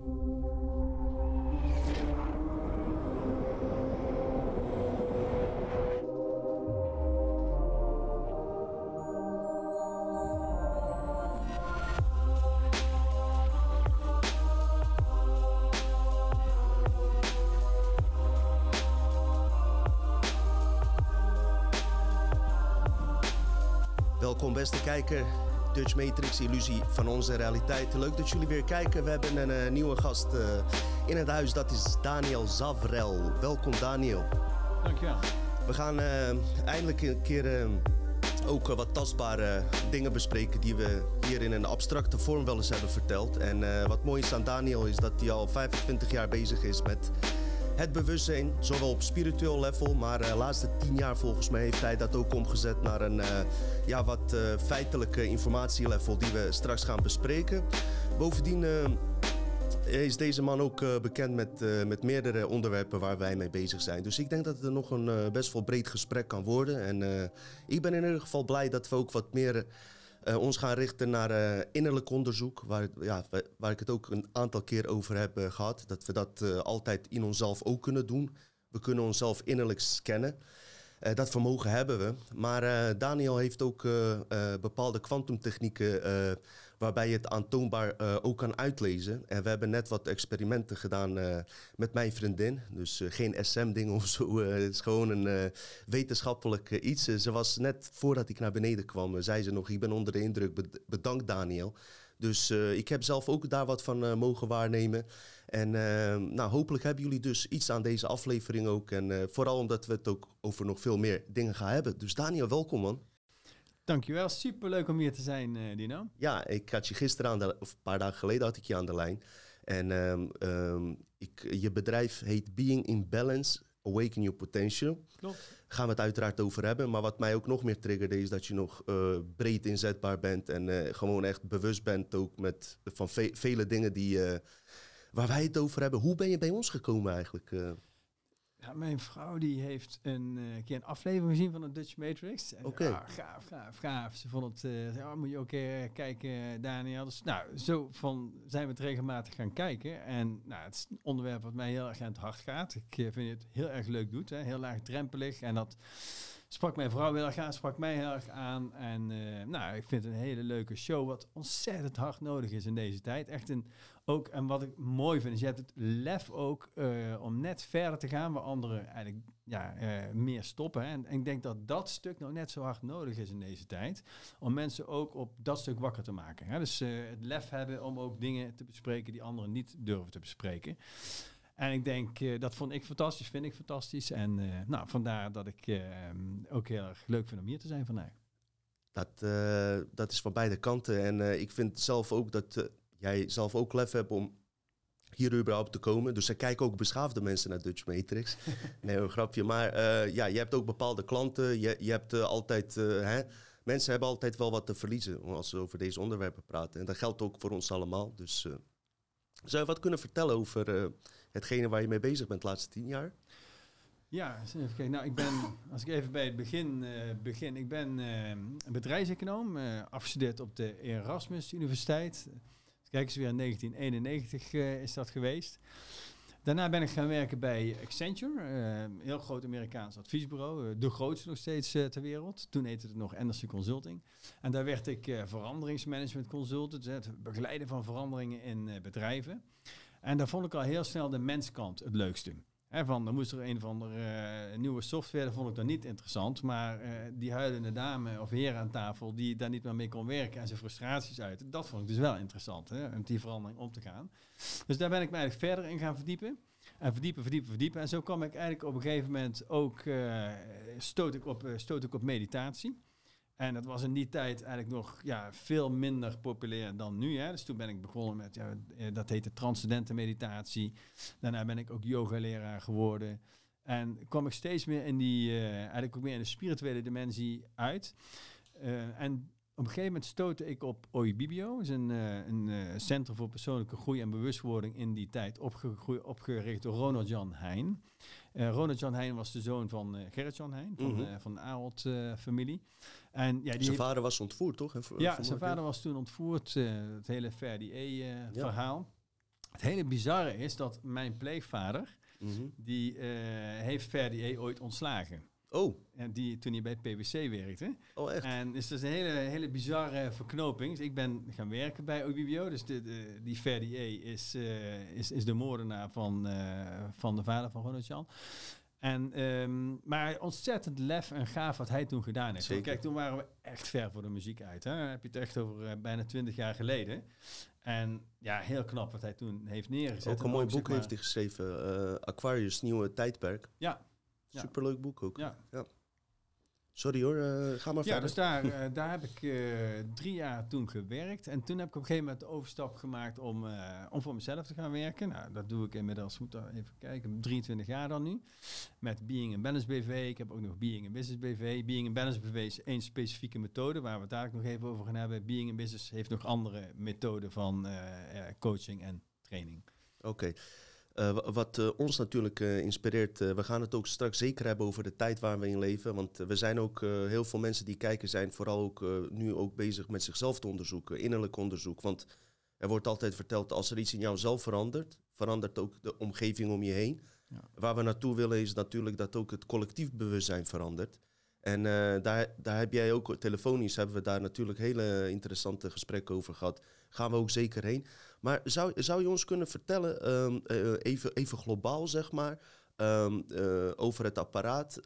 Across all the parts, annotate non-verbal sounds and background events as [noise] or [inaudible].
Welkom beste kijker, Dutch Matrix Illusie van onze realiteit. Leuk dat jullie weer kijken. We hebben een eh, nieuwe gast eh, in het huis, dat is Daniel Zavrel. Welkom Daniel. Dankjewel. We gaan eh, eindelijk een keer ook wat tastbare dingen bespreken die we hier in een abstracte vorm wel eens hebben verteld. En wat mooi is aan Daniel is dat hij al 25 jaar bezig is met het bewustzijn, zowel op spiritueel level, maar de laatste 10 jaar volgens mij heeft hij dat ook omgezet naar een eh, ja, wat eh, feitelijke informatielevel die we straks gaan bespreken. Bovendien eh, is deze man ook eh, bekend met, eh, met meerdere onderwerpen waar wij mee bezig zijn. Dus ik denk dat het nog een eh, best wel breed gesprek kan worden. En eh, ik ben in ieder geval blij dat we ook wat meer eh, ons gaan richten naar eh, innerlijk onderzoek. Waar, ja, wa- waar ik het ook een aantal keer over heb eh, gehad. Dat we dat altijd in onszelf ook kunnen doen. We kunnen onszelf innerlijk scannen. Dat vermogen hebben we. Maar Daniel heeft ook bepaalde kwantumtechnieken waarbij je het aantoonbaar eh, ook kan uitlezen. En we hebben net wat experimenten gedaan eh, met mijn vriendin. Dus eh, geen SM-ding of zo. het is gewoon een wetenschappelijk iets. Ze was net voordat ik naar beneden kwam, zei ze nog: Ik ben onder de indruk. Bed- Bedankt, Daniel. Dus ik heb zelf ook daar wat van mogen waarnemen. En nou, hopelijk hebben jullie dus iets aan deze aflevering ook. En vooral omdat we het ook over nog veel meer dingen gaan hebben. Dus Daniel, welkom man. Dankjewel. Superleuk om hier te zijn, eh, Dino. Ja, ik had je gisteren aan de, of een paar dagen geleden had ik je aan de lijn. En ehm, ehm, ik, je bedrijf heet Being in Balance, Awaken Your Potential. Klopt. Gaan we het uiteraard over hebben. Maar wat mij ook nog meer triggerde is dat je nog eh, breed inzetbaar bent. En eh, gewoon echt bewust bent ook met, van ve- vele dingen die, waar wij het over hebben. Hoe ben je bij ons gekomen eigenlijk? Ja, mijn vrouw die heeft een eh, keer een aflevering gezien van de Dutch Matrix. En, Oké. ah, gaaf, gaaf, gaaf. Ze vond het, eh, ja, moet je ook eh, kijken, Daniel. Dus, nou, zo van zijn we het regelmatig gaan kijken. En nou, het is een onderwerp wat mij heel erg aan het hart gaat. Ik vind het heel erg leuk doet, hè, heel laagdrempelig. En dat sprak mijn vrouw heel erg aan, sprak mij heel erg aan. En nou, ik vind het een hele leuke show, wat ontzettend hard nodig is in deze tijd. Echt een, ook, en wat ik mooi vind, is je hebt het lef ook eh, om net verder te gaan waar anderen eigenlijk ja, eh, meer stoppen. En, ik denk dat dat stuk nog net zo hard nodig is in deze tijd. Om mensen ook op dat stuk wakker te maken. Hè. Dus eh, het lef hebben om ook dingen te bespreken die anderen niet durven te bespreken. En ik denk, dat vond ik fantastisch, vind ik fantastisch. En nou, vandaar dat ik ook heel erg leuk vind om hier te zijn vandaag. Dat, dat is van beide kanten. En ik vind zelf ook dat jij zelf ook lef hebt om hier überhaupt te komen. Dus er kijken ook beschaafde mensen naar Dutch Matrix. [laughs] nee, een grapje. Maar eh, ja, je hebt ook bepaalde klanten. Je, je hebt eh, altijd... eh, hè, mensen hebben altijd wel wat te verliezen als ze over deze onderwerpen praten. En dat geldt ook voor ons allemaal. Dus zou je wat kunnen vertellen over hetgene waar je mee bezig bent de laatste tien jaar? Ja, even kijken. Nou, ik ben, [laughs] als ik even bij het begin begin, ik ben eh, een bedrijfseconoom, afgestudeerd op de Erasmus Universiteit. Kijk eens weer in 1991 eh, is dat geweest. Daarna ben ik gaan werken bij Accenture, eh, een heel groot Amerikaans adviesbureau, eh, de grootste nog steeds ter wereld. Toen heette het nog Anderson Consulting. En daar werd ik veranderingsmanagement consultant, het begeleiden van veranderingen in bedrijven. En daar vond ik al heel snel de menskant het leukste. Hè, van, dan moest er een of andere eh, nieuwe software, dat vond ik dan niet interessant. Maar eh, die huilende dame of heer aan tafel die daar niet meer mee kon werken en zijn frustraties uit, dat vond ik dus wel interessant, hè, om die verandering om te gaan. Dus daar ben ik me eigenlijk verder in gaan verdiepen. En verdiepen, verdiepen, verdiepen. En zo kwam ik eigenlijk op een gegeven moment ook, eh, stoot, ik op, stoot ik op meditatie. En dat was in die tijd eigenlijk nog ja, veel minder populair dan nu. Hè. Dus toen ben ik begonnen met, ja, eh, dat heette transcendente meditatie. Daarna ben ik ook yogaleraar geworden. En kwam ik steeds meer in die, eh, eigenlijk ook meer in de spirituele dimensie uit. Eh, en op een gegeven moment stootte ik op OIBIBIO. Is een, een centrum voor persoonlijke groei en bewustwording in die tijd opgegroeid, opgericht door Ronald Jan Heijn. Ronald Jan Heijn was de zoon van Gerrit Jan Heijn, van, eh, van de Ahold-familie. En ja, die Zijn vader was ontvoerd, toch? Ja, zijn vader was toen ontvoerd, eh, het hele Ferdi-E-verhaal. Het hele bizarre is dat mijn pleegvader, Mhm. die eh, heeft Verdier ooit ontslagen. Oh, En die, toen hij bij PwC werkte. oh echt? En dus dat is een hele, hele bizarre verknoping. Dus ik ben gaan werken bij OBBO. Dus de, de, die Verdier is, eh, is, is de moordenaar van, van de vader van Ronald Jan. En, ehm, maar ontzettend lef en gaaf wat hij toen gedaan heeft. Zeker. Kijk, toen waren we echt ver voor de muziek uit. Hè? Dan heb je het echt over eh, bijna twintig jaar geleden. En ja, heel knap wat hij toen heeft neergezet. Ook En een mooi zeg boek maar- heeft hij geschreven. eh, Aquarius, Nieuwe Tijdperk. Ja, Ja. Superleuk boek ook. ja. Sorry hoor, eh, ga maar Ja, verder. dus daar, [laughs] eh, daar heb ik eh, drie jaar toen gewerkt. En toen heb ik op een gegeven moment de overstap gemaakt om, om voor mezelf te gaan werken. Nou, dat doe ik inmiddels, moet daar even kijken, 23 jaar dan nu. Met Being and Balance BV. Ik heb ook nog Being and Business BV. Being and Balance BV is één specifieke methode waar we het dadelijk nog even over gaan hebben. Being and Business heeft nog andere methoden van coaching en training. Oké. Wa- wat eh, ons natuurlijk eh, inspireert, eh, we gaan het ook straks zeker hebben over de tijd waar we in leven. Want eh, we zijn ook, eh, heel veel mensen die kijken zijn vooral ook eh, nu ook bezig met zichzelf te onderzoeken, innerlijk onderzoek. Want er wordt altijd verteld, als er iets in jouzelf verandert, verandert ook de omgeving om je heen. Ja. Waar we naartoe willen is natuurlijk dat ook het collectief bewustzijn verandert. En eh, daar, daar heb jij ook, telefonisch hebben we daar natuurlijk hele interessante gesprekken over gehad. Gaan we ook zeker heen. Maar zou, zou je ons kunnen vertellen, ehm, eh, even, even globaal zeg maar, ehm, eh, over het apparaat,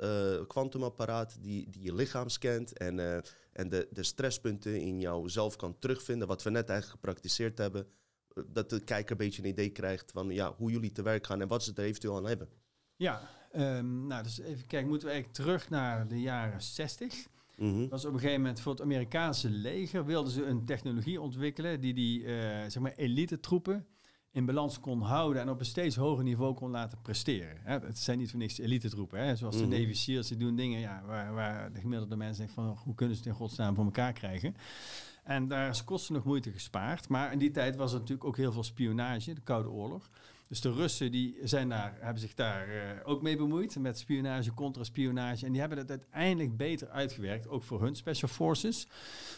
kwantumapparaat, die, die je lichaam scant en, en de, de stresspunten in jouzelf kan terugvinden, wat we net eigenlijk gepraktiseerd hebben, dat de kijker een beetje een idee krijgt van ja, hoe jullie te werk gaan en wat ze er eventueel aan hebben. Ja, ehm, nou dus even kijken, moeten we eigenlijk terug naar de jaren 60. Mhm. was op een gegeven moment voor het Amerikaanse leger wilden ze een technologie ontwikkelen die die eh, zeg maar elite troepen in balans kon houden en op een steeds hoger niveau kon laten presteren. Hè, het zijn niet voor niks elite troepen, hè, zoals Mhm. de Navy SEALs, die doen dingen ja, waar, waar de gemiddelde mensen denken van hoe kunnen ze het in godsnaam voor elkaar krijgen. En daar is kosten nog moeite gespaard. Maar in die tijd was er natuurlijk ook heel veel spionage, de Koude Oorlog. Dus de Russen die zijn daar, hebben zich daar eh, ook mee bemoeid met spionage, contra-spionage. En die hebben het uiteindelijk beter uitgewerkt, ook voor hun special forces,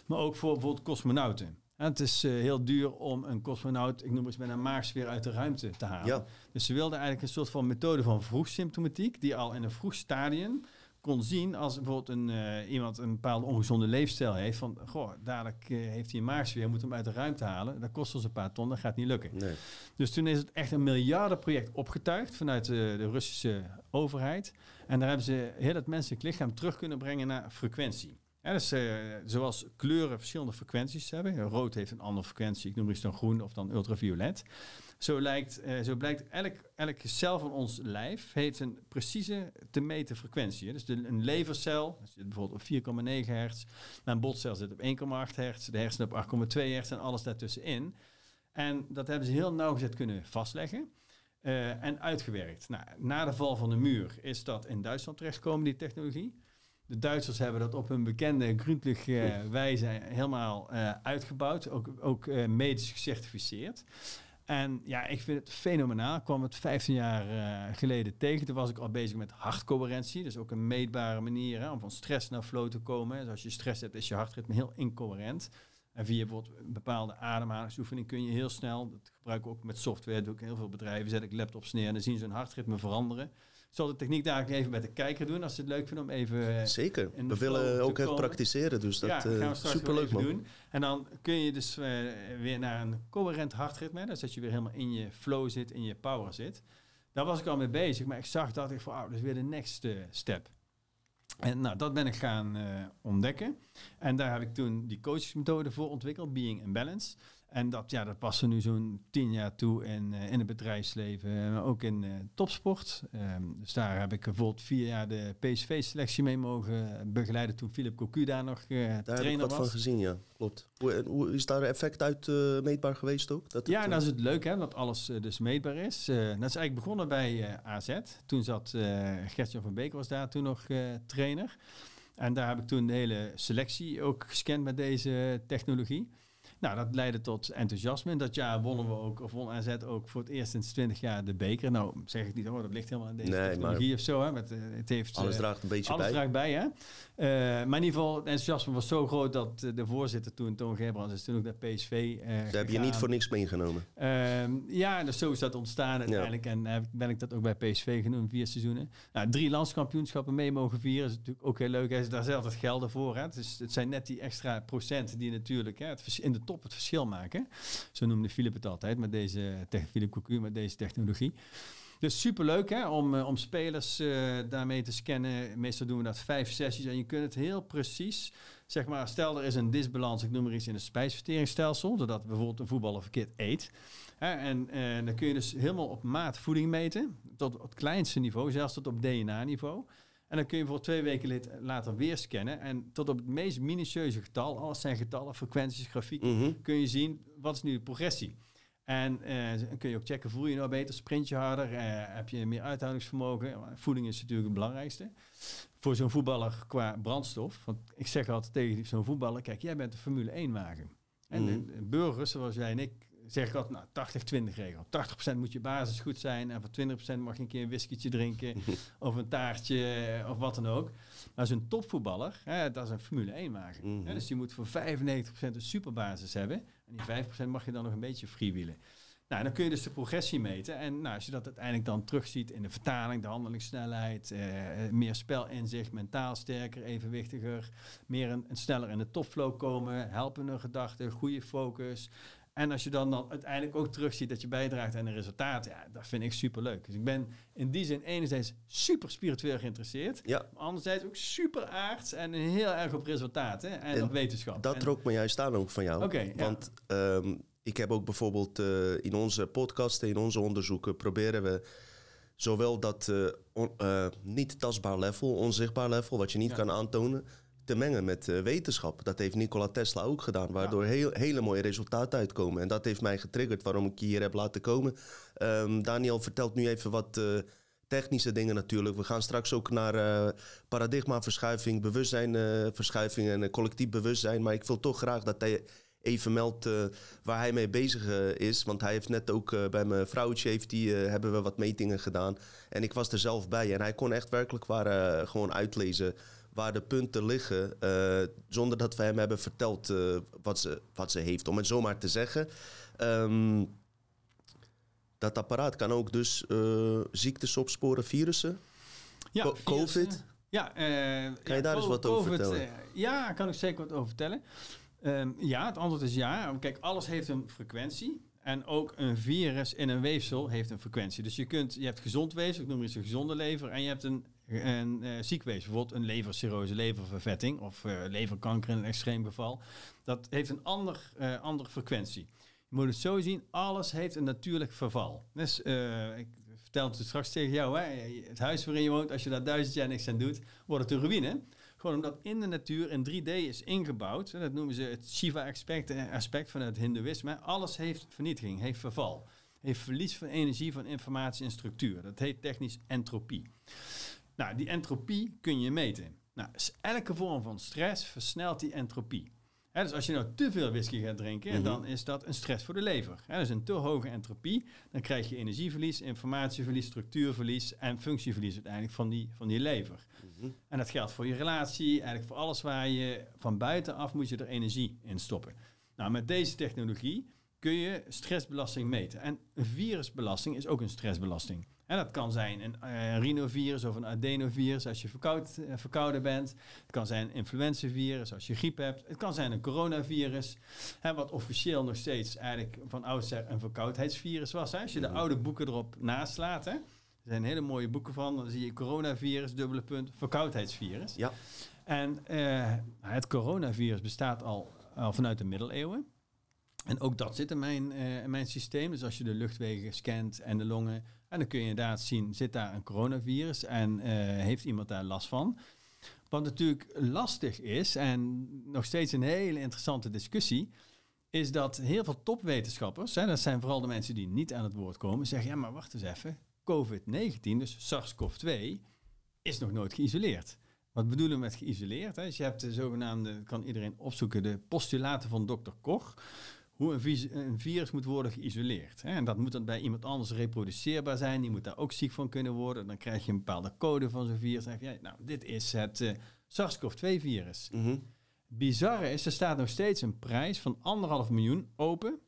maar ook voor bijvoorbeeld cosmonauten. En het is eh, heel duur om een cosmonaut, ik noem het met een maagsfeer uit de ruimte te halen. Ja. Dus ze wilden eigenlijk een soort van methode van vroegsymptomatiek, die al in een vroeg stadium kon zien als bijvoorbeeld een, eh, iemand een bepaalde ongezonde leefstijl heeft. Van, goh, dadelijk eh, heeft hij een maagsfeer, moet hem uit de ruimte halen. Dat kost ons een paar ton, dat gaat niet lukken. Nee. Dus toen is het echt een miljardenproject opgetuigd vanuit de, de Russische overheid. En daar hebben ze heel het menselijk lichaam terug kunnen brengen naar frequentie. Ja, dus, eh, zoals kleuren verschillende frequenties hebben. Rood heeft een andere frequentie, ik noem het dan groen of dan ultraviolet. Zo, lijkt, eh, zo blijkt elk, elk cel van ons lijf heeft een precieze te meten frequentie. Dus de, een levercel zit bijvoorbeeld op 4,9 hertz. Een botcel zit op 1,8 hertz. De hersenen op 8,2 hertz en alles daartussenin. En dat hebben ze heel nauwgezet kunnen vastleggen. eh, en uitgewerkt. Nou, na de val van de muur is dat in Duitsland terechtgekomen, die technologie. De Duitsers hebben dat op een bekende Grundlich eh, wijze helemaal uitgebouwd. Ook, ook medisch gecertificeerd. En ja, ik vind het fenomenaal. Ik kwam het 15 jaar eh, geleden tegen. Toen was ik al bezig met hartcoherentie. Dus ook een meetbare manier hè, om van stress naar flow te komen. Dus als je stress hebt, is je hartritme heel incoherent. En via bijvoorbeeld bepaalde ademhalingsoefening kun je heel snel, dat gebruik ik ook met software, doe ik in heel veel bedrijven, zet ik laptops neer en dan zien ze hun hartritme veranderen. Zal de techniek daar even met de kijker doen, als ze het leuk vinden om even... eh, Zeker. in We willen ook echt komen. praktiseren, dus dat ja, gaan we straks wel superleuk even man. doen. En dan kun je dus eh, weer naar een coherent hartritme, dus dat je weer helemaal in je flow zit, in je power zit. Daar was ik al mee bezig, maar ik zag dat ik van, oh, dat is weer de next eh, step. En nou, dat ben ik gaan eh, ontdekken. En daar heb ik toen die coachingsmethode voor ontwikkeld, Being and Balance. En dat, ja, dat past er nu zo'n tien jaar toe in, eh, in het bedrijfsleven, eh, maar ook in eh, topsport. Ehm, dus daar heb ik bijvoorbeeld vier jaar de PSV-selectie mee mogen begeleiden toen Philip Cocu daar nog eh, Daar heb ik trainer wat was. van gezien, ja. Klopt. Hoe, is daar effect uit meetbaar geweest ook? Dat Ja, dat is het leuke, hè, dat alles dus meetbaar is. Dat is eigenlijk begonnen bij AZ. Toen zat uh, Gertjan van Beek was daar toen nog trainer. En daar heb ik toen de hele selectie ook gescand met deze technologie. Nou, dat leidde tot enthousiasme. En dat jaar wonnen we ook, of won AZ ook voor het eerst sinds 20 jaar de beker. Nou, zeg ik niet, oh, dat ligt helemaal aan deze Nee, technologie of zo. Hè? Met, eh, het heeft, Alles eh, draagt een beetje alles bij. draagt bij, hè? Eh, maar in ieder geval, het enthousiasme was zo groot dat de voorzitter toen, Toon Gerbrands, is toen ook naar PSV eh Daar heb je niet voor niks meegenomen. Ehm, ja, dus zo is dat ontstaan uiteindelijk. En ben ik dat ook bij PSV genoemd, vier seizoenen. Nou, drie landskampioenschappen mee mogen vieren. is natuurlijk ook heel leuk. Hij is daar zelf het geld voor. Hè. Dus het zijn net die extra procenten die natuurlijk hè, het in de top het verschil maken. Zo noemde Philip het altijd, met deze, Philip met deze technologie. Dus superleuk hè, om, eh, om spelers eh, daarmee te scannen. Meestal doen we dat vijf sessies en je kunt het heel precies, zeg maar, stel er is een disbalans, ik noem maar iets in het spijsverteringsstelsel, doordat bijvoorbeeld een voetballer verkeerd eet. Hè, en eh, dan kun je dus helemaal op maat voeding meten, tot het kleinste niveau, zelfs tot op DNA-niveau. En dan kun je voor twee weken lid- later weer scannen en tot op het meest minutieuze getal, alles zijn getallen, frequenties, grafieken, Mhm. kun je zien wat is nu de progressie. En eh, dan kun je ook checken, voel je je nou beter, sprint je harder, eh, heb je meer uithoudingsvermogen. Voeding is natuurlijk het belangrijkste. Voor zo'n voetballer qua brandstof. Want ik zeg altijd tegen zo'n voetballer, kijk, jij bent een Formule 1 wagen. En Mhm. de, de burgers, zoals jij en ik, zeg ik altijd, nou, 80-20 regel. 80% moet je basis goed zijn en voor 20% mag je een keer een whiskietje drinken [laughs] of een taartje eh, of wat dan ook. Maar zo'n topvoetballer, hè, dat is een Formule 1 wagen. Mhm. Dus die moet voor 95% een superbasis hebben. En die 5% mag je dan nog een beetje freewheelen. Nou, dan kun je dus de progressie meten. En nou, als je dat uiteindelijk dan terugziet in de vertaling, de handelingssnelheid, eh, meer spelinzicht, mentaal sterker, evenwichtiger, meer een, een sneller in de topflow komen, helpende gedachten, goede focus. En als je dan, dan uiteindelijk ook terugziet dat je bijdraagt aan een resultaat, ja, dat vind ik super leuk. Dus ik ben in die zin enerzijds super spiritueel geïnteresseerd, Ja, maar anderzijds ook super aards en heel erg op resultaten en, En op wetenschap. dat En- trok me juist aan ook van jou. Ja. Want ehm, ik heb ook bijvoorbeeld eh, in onze podcasten, in onze onderzoeken, proberen we zowel dat eh, on- eh, niet tastbaar level, onzichtbaar level, wat je niet Ja. kan aantonen, te mengen met eh, wetenschap. Dat heeft Nikola Tesla ook gedaan, waardoor heel, hele mooie resultaten uitkomen. En dat heeft mij getriggerd waarom ik je hier heb laten komen. Ehm, Daniel vertelt nu even wat eh, technische dingen natuurlijk. We gaan straks ook naar eh, paradigmaverschuiving, bewustzijnverschuiving en collectief bewustzijn. Maar ik wil toch graag dat hij even meldt waar hij mee bezig is. Want hij heeft net ook bij mijn vrouwtje heeft die, hebben we wat metingen gedaan. En ik was er zelf bij. En hij kon echt werkelijk waar, gewoon uitlezen waar de punten liggen. eh, zonder dat we hem hebben verteld eh, wat, ze, wat ze heeft. Om het zomaar te zeggen. Ehm, dat apparaat kan ook dus eh, ziektes opsporen, virussen. Ja, Co-. COVID? Ja, Kan je daar eens wat over vertellen? ja, kan ik zeker wat over vertellen. Ehm, ja, het antwoord is ja. Kijk, alles heeft een frequentie. En ook een virus in een weefsel heeft een frequentie. Dus je, kunt, je hebt gezond weefsel, ik noem het eens een gezonde lever. En je hebt een, een eh, ziek weefsel, bijvoorbeeld een levercirrose, leververvetting. Of eh, leverkanker in een extreem geval. Dat heeft een ander, eh, andere frequentie. Je moet het zo zien, alles heeft een natuurlijk verval. Dus ik vertel het straks tegen jou. Hè? Het huis waarin je woont, als je daar duizend jaar niks aan doet, wordt het een ruïne. Gewoon omdat in de natuur in 3D is ingebouwd. En dat noemen ze het Shiva-aspect aspect van het Hindoeïsme. Alles heeft vernietiging, heeft verval. Heeft verlies van energie, van informatie en structuur. Dat heet technisch entropie. Nou, die entropie kun je meten. Nou, elke vorm van stress versnelt die entropie. Dus als je nou te veel whisky gaat drinken, Mhm. dan is dat een stress voor de lever. Hè, dus een te hoge entropie, dan krijg je energieverlies, informatieverlies, structuurverlies en functieverlies uiteindelijk van die, van die lever. Mhm. En dat geldt voor je relatie, eigenlijk voor alles waar je van buitenaf moet je er energie in stoppen. Nou, met deze technologie kun je stressbelasting meten. En een virusbelasting is ook een stressbelasting. En dat kan zijn een eh, rhinovirus of een adenovirus als je verkoud, eh, verkouden bent. Het kan zijn een influenzavirus als je griep hebt. Het kan zijn een coronavirus, hè, wat officieel nog steeds eigenlijk van oudsher een verkoudheidsvirus was. Hè. Als je de oude boeken erop naslaat, hè. er zijn hele mooie boeken van, dan zie je coronavirus, dubbele punt, verkoudheidsvirus. Ja. En eh, het coronavirus bestaat al, al vanuit de middeleeuwen. En ook dat zit in mijn, eh, in mijn systeem. Dus als je de luchtwegen scant en de longen, en dan kun je inderdaad zien, zit daar een coronavirus en eh, heeft iemand daar last van? Wat natuurlijk lastig is, en nog steeds een hele interessante discussie, is dat heel veel topwetenschappers, dat zijn vooral de mensen die niet aan het woord komen, zeggen, ja maar wacht eens even, COVID-19, dus SARS-CoV-2, is nog nooit geïsoleerd. Wat bedoelen we met geïsoleerd? Hè? Dus je hebt de zogenaamde, kan iedereen opzoeken, de postulaten van dokter Koch. Hoe een, een virus moet worden geïsoleerd. Hè? En dat moet dan bij iemand anders reproduceerbaar zijn. Die moet daar ook ziek van kunnen worden. Dan krijg je een bepaalde code van zo'n virus. Dan zeg je, nou, dit is het eh, SARS-CoV-2-virus. Mhm. Bizarre is, er staat nog steeds een prijs van anderhalf miljoen open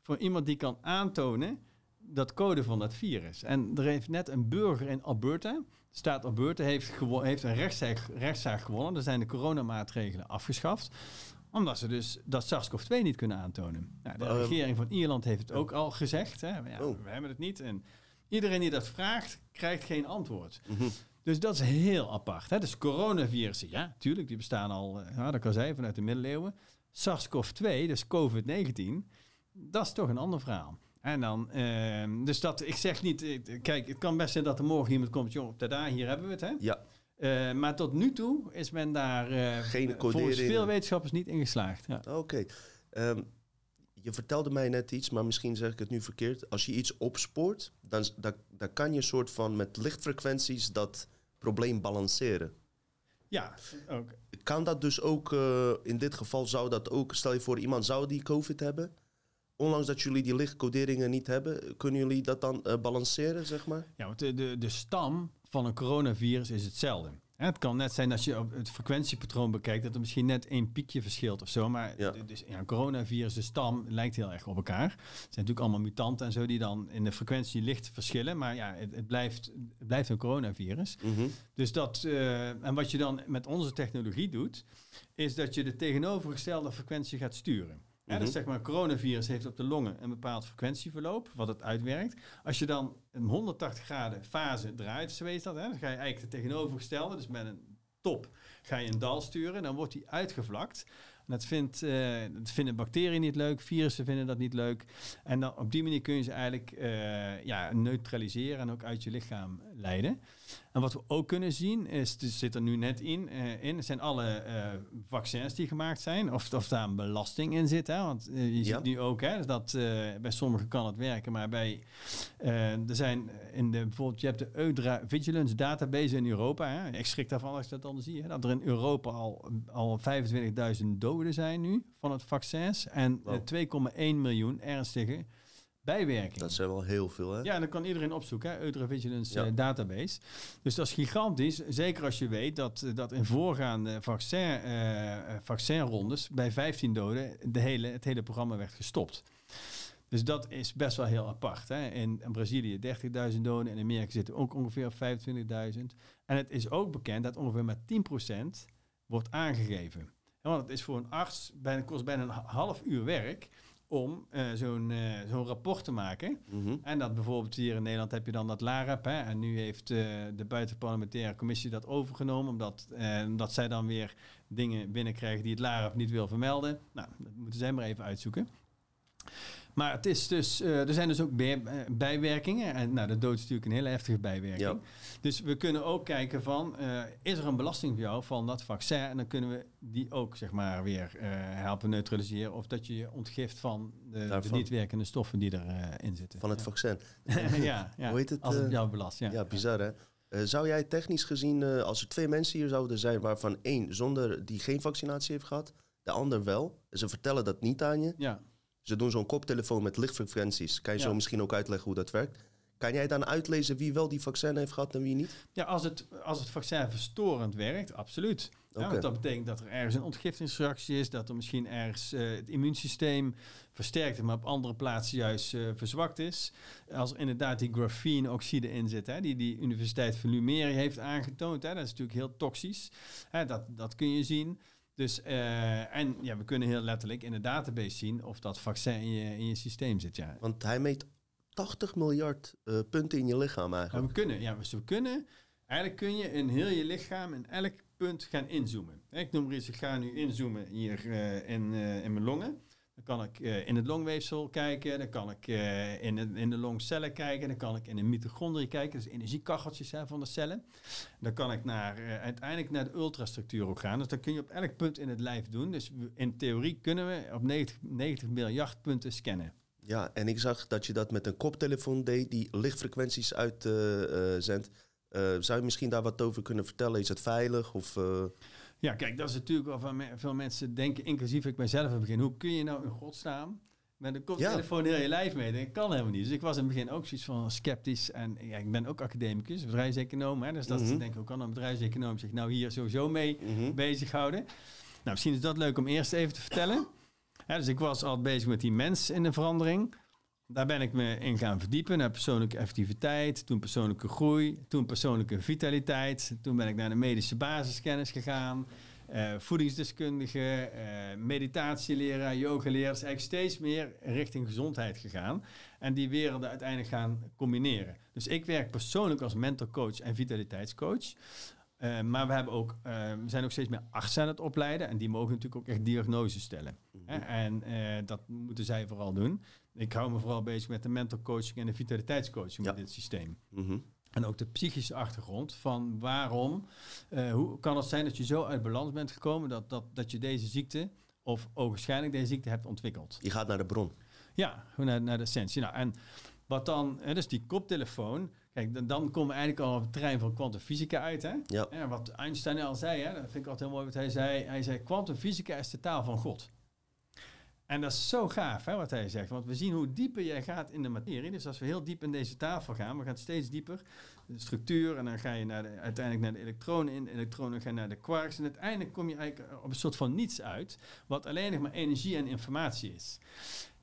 voor iemand die kan aantonen dat code van dat virus. En er heeft net een burger in Alberta, de staat Alberta, heeft, heeft een rechtszaak, rechtszaak gewonnen. Er zijn de coronamaatregelen afgeschaft omdat ze dus dat SARS-CoV-2 niet kunnen aantonen. Nou, de Ehm. regering van Ierland heeft het ook al gezegd. Hè. Ja, Oh. We hebben het niet. En iedereen die dat vraagt, krijgt geen antwoord. Mhm. Dus dat is heel apart. Hè? Dus coronavirussen, ja, tuurlijk, die bestaan al, eh, ja, dat kan zijn, vanuit de middeleeuwen. SARS-CoV-2, dus COVID-19, dat is toch een ander verhaal. En dan, ehm, dus dat, ik zeg niet, eh, kijk, het kan best zijn dat er morgen iemand komt, joh, tada, hier hebben we het, hè. Ja, Eh, maar tot nu toe is men daar eh, Geen volgens veel wetenschappers niet in geslaagd. Ja. oké. Ehm, je vertelde mij net iets, maar misschien zeg ik het nu verkeerd. Als je iets opspoort, dan, dan, dan kan je soort van met lichtfrequenties dat probleem balanceren. ja, ook. Kan dat dus ook, eh, in dit geval zou dat ook, stel je voor iemand zou die COVID hebben. Ondanks dat jullie die lichtcoderingen niet hebben, kunnen jullie dat dan balanceren, zeg maar? Ja, want de, de, de stam van een coronavirus is hetzelfde. Het kan net zijn als je het frequentiepatroon bekijkt dat er misschien net één piekje verschilt of zo. Maar Ja. dus, ja, een coronavirus, de stam lijkt heel erg op elkaar. Er zijn natuurlijk allemaal mutanten en zo die dan in de frequentie licht verschillen. Maar ja, het, het, blijft, het blijft een coronavirus. Mhm. Dus dat, eh, en wat je dan met onze technologie doet, is dat je de tegenovergestelde frequentie gaat sturen. Hè, Mhm. Dus zeg maar, coronavirus heeft op de longen een bepaald frequentieverloop, wat het uitwerkt. Als je dan een 180 graden fase draait, zo is dat, hè, dan ga je eigenlijk de tegenovergestelde, dus met een top ga je een dal sturen, dan wordt die uitgevlakt. Dat, vindt, eh, dat vinden bacteriën niet leuk, virussen vinden dat niet leuk. En dan op die manier kun je ze eigenlijk eh, ja, neutraliseren en ook uit je lichaam leiden. En wat we ook kunnen zien, is, dus zit er nu net in, eh, in zijn alle vaccins die gemaakt zijn, of, of daar een belasting in zit. Hè? Want je Ja. ziet nu ook hè, dat bij sommigen kan het werken, maar bij, er zijn in de, bijvoorbeeld, je hebt de Eudra Vigilance Database in Europa. Hè? Ik schrik daarvan als ik dat dan zie, hè, dat er in Europa al, al 25.000 doden zijn nu van het vaccins en eh, Wow. 2,1 miljoen ernstige bijwerkingen. Dat zijn wel heel veel, hè? Ja, en dat kan iedereen opzoeken, hè? Eudra Vigilance Ja. eh, Database. Dus dat is gigantisch, zeker als je weet dat, eh, dat in voorgaande vaccin, eh, eh, vaccinrondes bij 15 doden de hele, het hele programma werd gestopt. Dus dat is best wel heel apart. Hè? In, in Brazilië 30.000 doden, in Amerika zitten ook ongeveer op 25.000. En het is ook bekend dat ongeveer maar 10% wordt aangegeven. Ja, Want het is voor een arts bijna, kost bijna een half uur werk om eh, zo'n eh, zo'n rapport te maken. Mhm. En dat bijvoorbeeld hier in Nederland heb je dan dat LAREP. Hè, en nu heeft eh, de buitenparlementaire commissie dat overgenomen. Omdat, omdat zij dan weer dingen binnenkrijgen die het LAREP niet wil vermelden. Nou, dat moeten zij maar even uitzoeken. Maar het is dus, eh, er zijn dus ook bij- eh, bijwerkingen. En nou, de dood is natuurlijk een hele heftige bijwerking. Ja. Dus we kunnen ook kijken van, eh, is er een belasting voor jou van dat vaccin? En dan kunnen we die ook zeg maar weer helpen neutraliseren. Of dat je je ontgift van de, de niet werkende stoffen die erin in zitten. Van het Ja. vaccin. [laughs] ja, ja. Hoe heet het, als het eh, jou belast. Ja. Ja, bizar hè. Zou jij technisch gezien, als er twee mensen hier zouden zijn, waarvan één zonder die geen vaccinatie heeft gehad, de ander wel, en ze vertellen dat niet aan je, Ja. Ze doen zo'n koptelefoon met lichtfrequenties, kan je Ja. zo misschien ook uitleggen hoe dat werkt? Kan jij dan uitlezen wie wel die vaccin heeft gehad en wie niet? Ja, als het, als het vaccin verstorend werkt, absoluut. Ja, want dat betekent dat er ergens een ontgiftingsreactie is, dat er misschien ergens eh, het immuunsysteem versterkt is, maar op andere plaatsen juist eh, verzwakt is. Als er inderdaad die graphene-oxide in zit, hè, die die Universiteit van Lumeri heeft aangetoond, hè, dat is natuurlijk heel toxisch. Hè, dat, dat kun je zien. Dus, eh, en ja, we kunnen heel letterlijk in de database zien of dat vaccin in je, in je systeem zit. Ja. Want hij meet 80 miljard eh, punten in je lichaam eigenlijk. we kunnen, ja, dus we kunnen, eigenlijk kun je in heel je lichaam in elk punt gaan inzoomen. Ik noem maar eens, ik ga nu inzoomen hier eh, in, in mijn longen. Dan kan ik eh, in het longweefsel kijken, dan kan ik eh, in, de, in de longcellen kijken, dan kan ik in de mitochondriën kijken, dus energiekacheltjes hè, van de cellen. Dan kan ik naar, eh, uiteindelijk naar de ultrastructuur gaan. Dus dat kun je op elk punt in het lijf doen. Dus in theorie kunnen we op 90, 90 miljard punten scannen. Ja, en ik zag dat je dat met een koptelefoon deed die lichtfrequenties uitzendt. Uh, zou je misschien daar wat over kunnen vertellen? Is het veilig? Of. Ja, kijk, dat is natuurlijk waarvan me veel mensen denken, inclusief ik mijzelf in begin. Hoe kun je nou in godsnaam met een koptelefoon heel je lijf mee? Dat kan helemaal niet. Dus ik was in het begin ook zoiets van sceptisch. En ja, ik ben ook academicus, bedrijfseconoom. Hè, dus dat mm -hmm. denk ik, hoe kan een bedrijfseconoom zich nou hier sowieso mee mm -hmm. bezighouden? Nou, misschien is dat leuk om eerst even te vertellen. dus ik was al bezig met die mens in de verandering. Daar ben ik me in gaan verdiepen naar persoonlijke effectiviteit, toen persoonlijke groei, toen persoonlijke vitaliteit. Toen ben ik naar de medische basiskennis gegaan, uh, voedingsdeskundige, uh, meditatieleraar, yogaleraar. Dus eigenlijk steeds meer richting gezondheid gegaan en die werelden uiteindelijk gaan combineren. Dus ik werk persoonlijk als mentorcoach en vitaliteitscoach. Uh, maar we, hebben ook, uh, we zijn ook steeds meer artsen aan het opleiden. En die mogen natuurlijk ook echt diagnoses stellen. Mm -hmm. En uh, dat moeten zij vooral doen. Ik hou me vooral bezig met de mental coaching en de vitaliteitscoaching ja. met dit systeem. Mm -hmm. En ook de psychische achtergrond van waarom, hoe kan het zijn dat je zo uit balans bent gekomen dat, dat, dat je deze ziekte, of waarschijnlijk deze ziekte hebt ontwikkeld. Je gaat naar de bron. Ja, naar, naar de essentie. Nou, en wat dan, hè, dus die koptelefoon, Kijk, dan, dan komen we eigenlijk al op het terrein van kwantumfysica uit. Hè? Ja. ja. Wat Einstein al zei, hè? dat vind ik altijd heel mooi wat hij zei. Hij zei, kwantumfysica is de taal van God. En dat is zo gaaf hè, wat hij zegt. Want we zien hoe dieper jij gaat in de materie. Dus als we heel diep in deze tafel gaan, we gaan steeds dieper. De structuur en dan ga je naar de, uiteindelijk naar de elektronen in. De elektronen gaan naar de quarks. En uiteindelijk kom je eigenlijk op een soort van niets uit. Wat alleen nog maar energie en informatie is.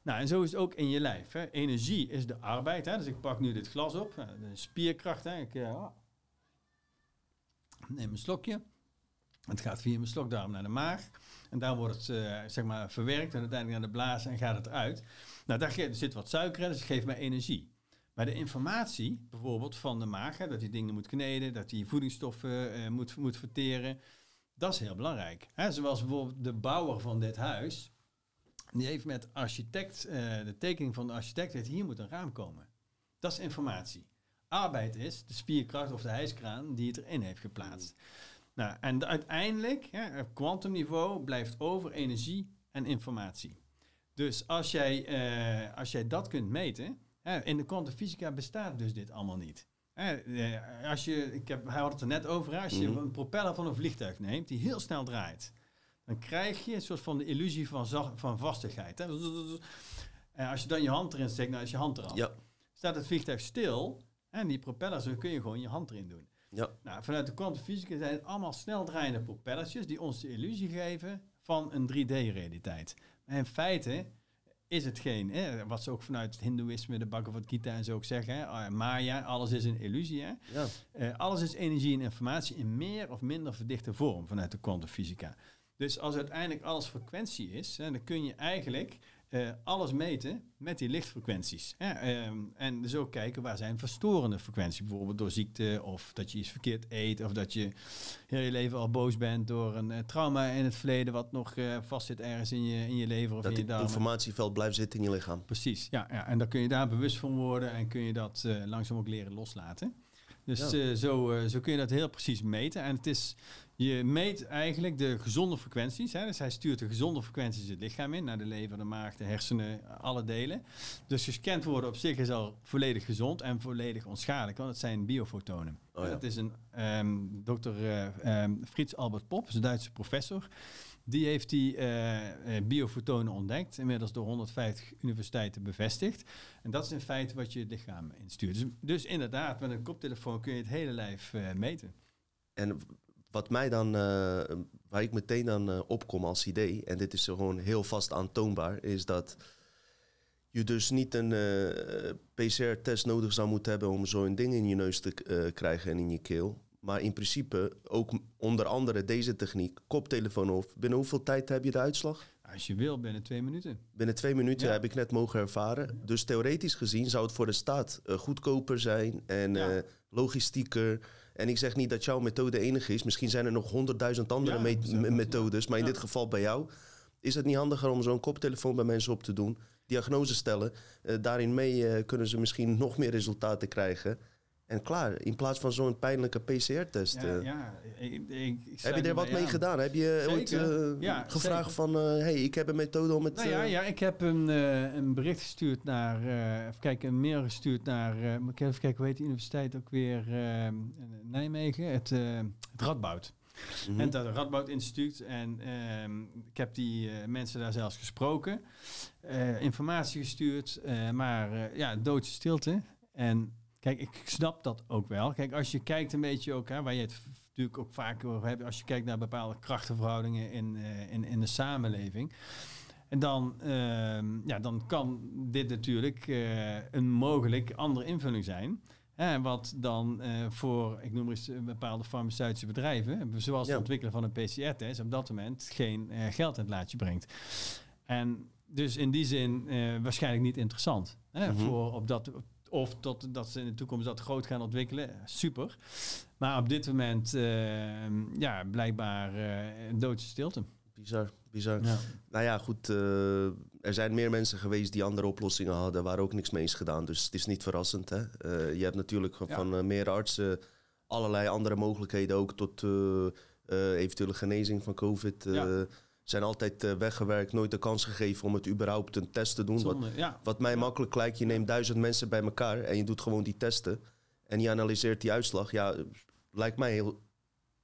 Nou, en zo is het ook in je lijf. Hè. Energie is de arbeid. Hè. Dus ik pak nu dit glas op. De spierkracht. Ik uh, neem een slokje. Het gaat via mijn slokdarm naar de maag. En daar wordt het uh, zeg maar verwerkt en uiteindelijk naar de blaas en gaat het eruit. Nou, daar zit wat suiker in, dus het geeft mij energie. Maar de informatie, bijvoorbeeld van de maag, hè, dat hij dingen moet kneden, dat hij voedingsstoffen uh, moet, moet verteren, dat is heel belangrijk. Hè. Zoals bijvoorbeeld de bouwer van dit huis, die heeft met architect, uh, de tekening van de architect, heeft hier moet een raam komen. Dat is informatie. Arbeid is de spierkracht of de hijskraan die het erin heeft geplaatst. Nou, en uiteindelijk, ja, op kwantumniveau, blijft over energie en informatie. Dus als jij, uh, als jij dat kunt meten, hè, in de kwantumfysica bestaat dus dit allemaal niet. Hè, als je, ik heb, hij had het er net over, als je mm. een propeller van een vliegtuig neemt die heel snel draait, dan krijg je een soort van de illusie van, van vastigheid. Hè? En als je dan je hand erin steekt, nou is je hand eraf. Ja. Staat het vliegtuig stil en die propellers, dan kun je gewoon je hand erin doen. Ja. Nou, vanuit de kwantumfysica zijn het allemaal snel draaiende propellertjes die ons de illusie geven van een 3D-realiteit. Maar in feite is het geen, hè, wat ze ook vanuit het hindoeïsme, de Bhagavad Gita en zo ook zeggen, hè, ah, Maya, alles is een illusie. Hè? Ja. Uh, alles is energie en informatie in meer of minder verdichte vorm vanuit de kwantumfysica. Dus als uiteindelijk alles frequentie is, hè, dan kun je eigenlijk uh, alles meten met die lichtfrequenties. Hè. Um, en dus ook kijken waar zijn verstorende frequenties, bijvoorbeeld door ziekte of dat je iets verkeerd eet of dat je heel je leven al boos bent door een uh, trauma in het verleden wat nog uh, vastzit ergens in je, in je lever of dat in je darmen. Dat informatieveld blijft zitten in je lichaam. Precies, ja, ja. En dan kun je daar bewust van worden en kun je dat langzaam ook leren loslaten. Dus ja. zo, zo kun je dat heel precies meten. En het is je meet eigenlijk de gezonde frequenties. Hè? Dus hij stuurt de gezonde frequenties het lichaam in, naar de lever, de maag, de hersenen, alle delen. Dus gescand worden op zich is al volledig gezond en volledig onschadelijk, want het zijn biofotonen. Oh ja. Dat is een um, dokter uh, um, Frits Albert Pop, een Duitse professor. Die heeft die uh, biofotonen ontdekt, inmiddels door 150 universiteiten bevestigd. En dat is in feite wat je het lichaam instuurt. Dus, dus inderdaad, met een koptelefoon kun je het hele lijf uh, meten. En wat mij dan, uh, waar ik meteen dan uh, opkom als idee, en dit is gewoon heel vast aantoonbaar, is dat je dus niet een uh, PCR-test nodig zou moeten hebben om zo'n ding in je neus te krijgen en in je keel. Maar in principe ook onder andere deze techniek, koptelefoon of binnen hoeveel tijd heb je de uitslag? Als je wil, binnen twee minuten. Binnen twee minuten ja. heb ik net mogen ervaren. Dus theoretisch gezien zou het voor de staat goedkoper zijn en ja. logistieker. En ik zeg niet dat jouw methode enige is. Misschien zijn er nog honderdduizend andere ja, me methodes. Maar in dit geval bij jou. Is het niet handiger om zo'n koptelefoon bij mensen op te doen? Diagnose stellen. Uh, daarin mee uh, kunnen ze misschien nog meer resultaten krijgen. En klaar, in plaats van zo'n pijnlijke PCR-test. Ja, eh. ja, ik, ik, ik heb je er wat mee aan. gedaan? Heb je ooit eh, Ja, gevraagd zeker. van... eh, hey, ik heb een methode om het... Nou ja, ja, ik heb een, een bericht gestuurd naar, even kijken, een mail gestuurd naar, moet ik even kijken, hoe heet die universiteit ook weer, Nijmegen, het, het Radboud. mhm. En dat Radboud Instituut. En ehm, ik heb die mensen daar zelfs gesproken, informatie gestuurd, maar ja, doodse stilte. En kijk, ik snap dat ook wel. Kijk, als je kijkt een beetje ook, hè, waar je het natuurlijk ook vaak over hebt, als je kijkt naar bepaalde krachtenverhoudingen in, eh, in, in de samenleving. En dan, ehm, ja, dan kan dit natuurlijk eh, een mogelijk andere invulling zijn. Hè, wat dan eh, voor, ik noem maar eens, bepaalde farmaceutische bedrijven, zoals Ja. het ontwikkelen van een PCR-test, op dat moment geen geld in het laadje brengt. En dus in die zin waarschijnlijk niet interessant. Hè, Mhm. voor op dat, of tot, dat ze in de toekomst dat groot gaan ontwikkelen, super. Maar op dit moment, eh, ja, blijkbaar eh, een doodse stilte. Bizar, bizar. Ja. Nou ja, goed. eh, er zijn meer mensen geweest die andere oplossingen hadden... waar ook niks mee is gedaan. Dus het is niet verrassend. Hè? Eh, je hebt natuurlijk Ja. van meer artsen... allerlei andere mogelijkheden ook... tot eventuele genezing van COVID... Ja. Zijn altijd eh, weggewerkt, nooit de kans gegeven om het überhaupt een test te doen. Wat, Zonde, ja. wat mij makkelijk lijkt, je neemt duizend mensen bij elkaar en je doet gewoon die testen. En je analyseert die uitslag. Ja, lijkt mij heel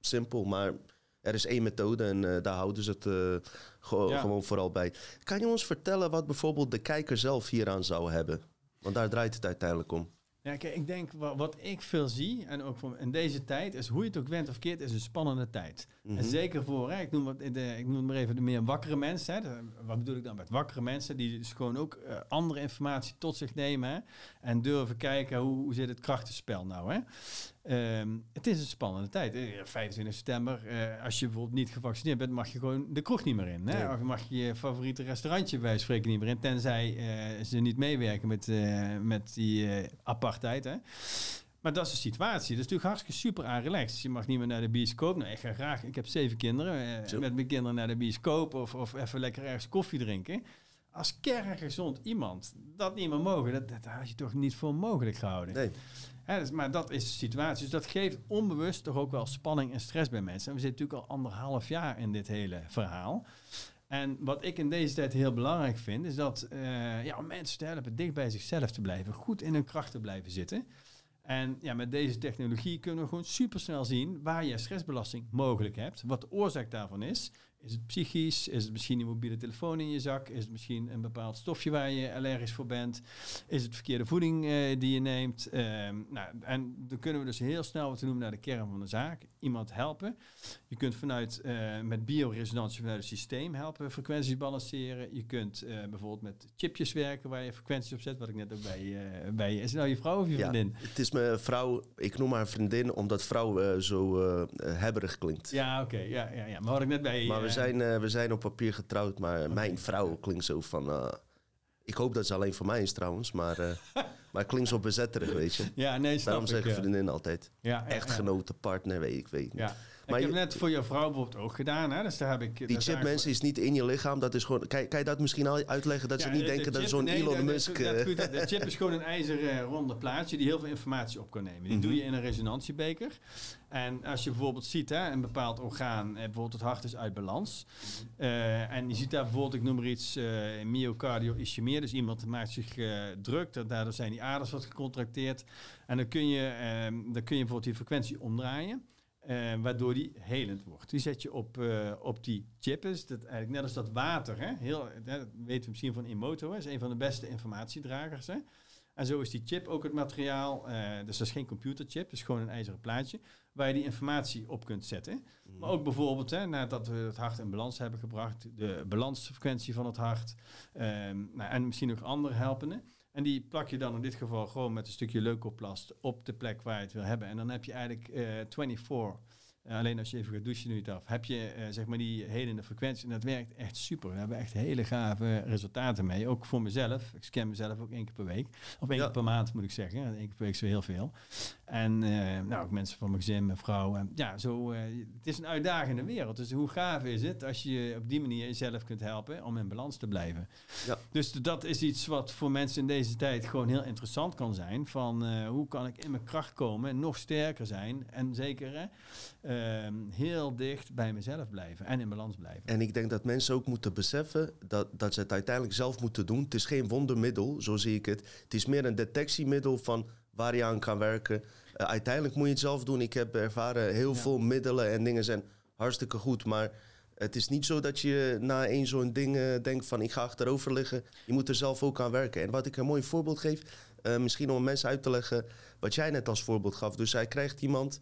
simpel, maar er is één methode en eh, daar houden ze het eh, Ja. gewoon vooral bij. Kan je ons vertellen wat bijvoorbeeld de kijker zelf hieraan zou hebben? Want daar draait het uiteindelijk om. Ja, kijk, ik denk wa- wat ik veel zie, en ook van in deze tijd, is hoe je het ook went of keert, is een spannende tijd. Mhm. En zeker voor, hè, ik, noem de, ik noem maar even de meer wakkere mensen. Hè, de- wat bedoel ik dan met wakkere mensen? Die dus gewoon ook eh, andere informatie tot zich nemen. Hè, en durven kijken hoe, hoe zit het krachtenspel nou. Hè? Ehm, het is een spannende tijd. Eh, 25 september, eh, als je bijvoorbeeld niet gevaccineerd bent, mag je gewoon de kroeg niet meer in. Hè? Nee. Of mag je je favoriete restaurantje bij spreken niet meer in. Tenzij eh, ze niet meewerken met, eh, met die eh, apartheid. Hè? Maar dat is de situatie. Dat is natuurlijk hartstikke super aan relaxed. Je mag niet meer naar de bioscoop. Nou, ik ga graag. Ik heb zeven kinderen. eh, met mijn kinderen naar de bioscoop of, of even lekker ergens koffie drinken. Als kerngezond iemand dat niet meer mogen, dat, dat had je toch niet voor mogelijk gehouden. Nee. Dus, maar dat is de situatie. Dus dat geeft onbewust toch ook wel spanning en stress bij mensen. En we zitten natuurlijk al anderhalf jaar in dit hele verhaal. En wat ik in deze tijd heel belangrijk vind, is dat eh, ja, om mensen te helpen dicht bij zichzelf te blijven, goed in hun kracht te blijven zitten. En ja, met deze technologie kunnen we gewoon supersnel zien waar je stressbelasting mogelijk hebt. Wat de oorzaak daarvan is. Is het psychisch? Is het misschien een mobiele telefoon in je zak? Is het misschien een bepaald stofje waar je allergisch voor bent? Is het verkeerde voeding eh, die je neemt? Ehm, nou, en dan kunnen we dus heel snel wat noemen naar de kern van de zaak. Iemand helpen. Je kunt vanuit eh, met bioresonantie vanuit het systeem helpen frequenties balanceren. Je kunt eh, bijvoorbeeld met chipjes werken waar je frequenties op zet. Wat ik net ook bij, bij je. Is het nou je vrouw of je Ja, vriendin? het is mijn vrouw, ik noem haar vriendin omdat vrouw zo hebberig klinkt. Ja, oké. ja, ja, ja. Maar wat ik net bij. Zijn, eh, we zijn op papier getrouwd, maar mijn vrouw klinkt zo van... eh, ik hoop dat ze alleen voor mij is trouwens, maar, eh [laughs] maar klinkt zo bezetterig, weet je. Ja, nee, Daarom zeggen ja. vriendin altijd. Ja, ja, ja. Echtgenote, partner, weet ik, weet niet. Ja. Maar ik heb je- net voor jouw vrouw bijvoorbeeld ook gedaan. Hè? Dus daar heb ik. Die chip, mensen, is niet in je lichaam. Dat is gewoon, kan, kan je dat misschien al uitleggen? Dat Ja, ze niet de- de denken dat zo'n nee, Elon dat- dat- Musk... dat- eh, goed, De chip is [laughs] gewoon een ijzeren ronde plaatje die heel veel informatie op kan nemen. Die Mhm. doe je in een resonantiebeker. En als je bijvoorbeeld ziet, hè, een bepaald orgaan, eh, bijvoorbeeld het hart is uit balans. Eh, en je ziet daar bijvoorbeeld, ik noem maar iets, eh myocardio-ischemie. Dus iemand maakt zich eh, druk, da- daardoor zijn die aders wat gecontracteerd. En dan kun je, ehm, dan kun je bijvoorbeeld die frequentie omdraaien. Eh, waardoor die helend wordt. Die zet je op, eh, op die chip. Is dat eigenlijk net als dat water. Hè? Heel, hè, dat weten we misschien van Emoto. Hè? is een van de beste informatiedragers. Hè? En zo is die chip ook het materiaal. eh, dus dat is geen computerchip. Het is gewoon een ijzeren plaatje. Waar je die informatie op kunt zetten. Maar ook bijvoorbeeld, hè, nadat we het hart in balans hebben gebracht, de balansfrequentie van het hart. ehm, nou, en misschien nog andere helpende. En die plak je dan in dit geval gewoon met een stukje leukoplast op de plek waar je het wil hebben. En dan heb je eigenlijk eh 24 Eh, alleen als je even gaat douchen, doe je het af. Heb je eh, zeg maar die helende frequentie, en dat werkt echt super. Daar hebben we echt hele gave resultaten mee. Ook voor mezelf. Ik scan mezelf ook één keer per week. Of één Ja. keer per maand moet ik zeggen. Eén keer per week is zo heel veel. En eh, nou, ook mensen van mijn gezin, mijn vrouw. En ja, zo, eh, het is een uitdagende wereld. Dus hoe gaaf is het als je op die manier jezelf kunt helpen om in balans te blijven. Ja. Dus dat is iets wat voor mensen in deze tijd gewoon heel interessant kan zijn. Van eh, hoe kan ik in mijn kracht komen en nog sterker zijn. En zeker hè, ehm, heel dicht bij mezelf blijven en in balans blijven. En ik denk dat mensen ook moeten beseffen dat, dat ze het uiteindelijk zelf moeten doen. Het is geen wondermiddel, zo zie ik het. Het is meer een detectiemiddel van waar je aan kan werken. Eh, uiteindelijk moet je het zelf doen. Ik heb ervaren, heel Ja. veel middelen en dingen zijn hartstikke goed. Maar het is niet zo dat je na één zo'n ding eh, denkt van ik ga achterover liggen. Je moet er zelf ook aan werken. En wat ik een mooi voorbeeld geef, eh, misschien om mensen uit te leggen wat jij net als voorbeeld gaf. Dus hij krijgt iemand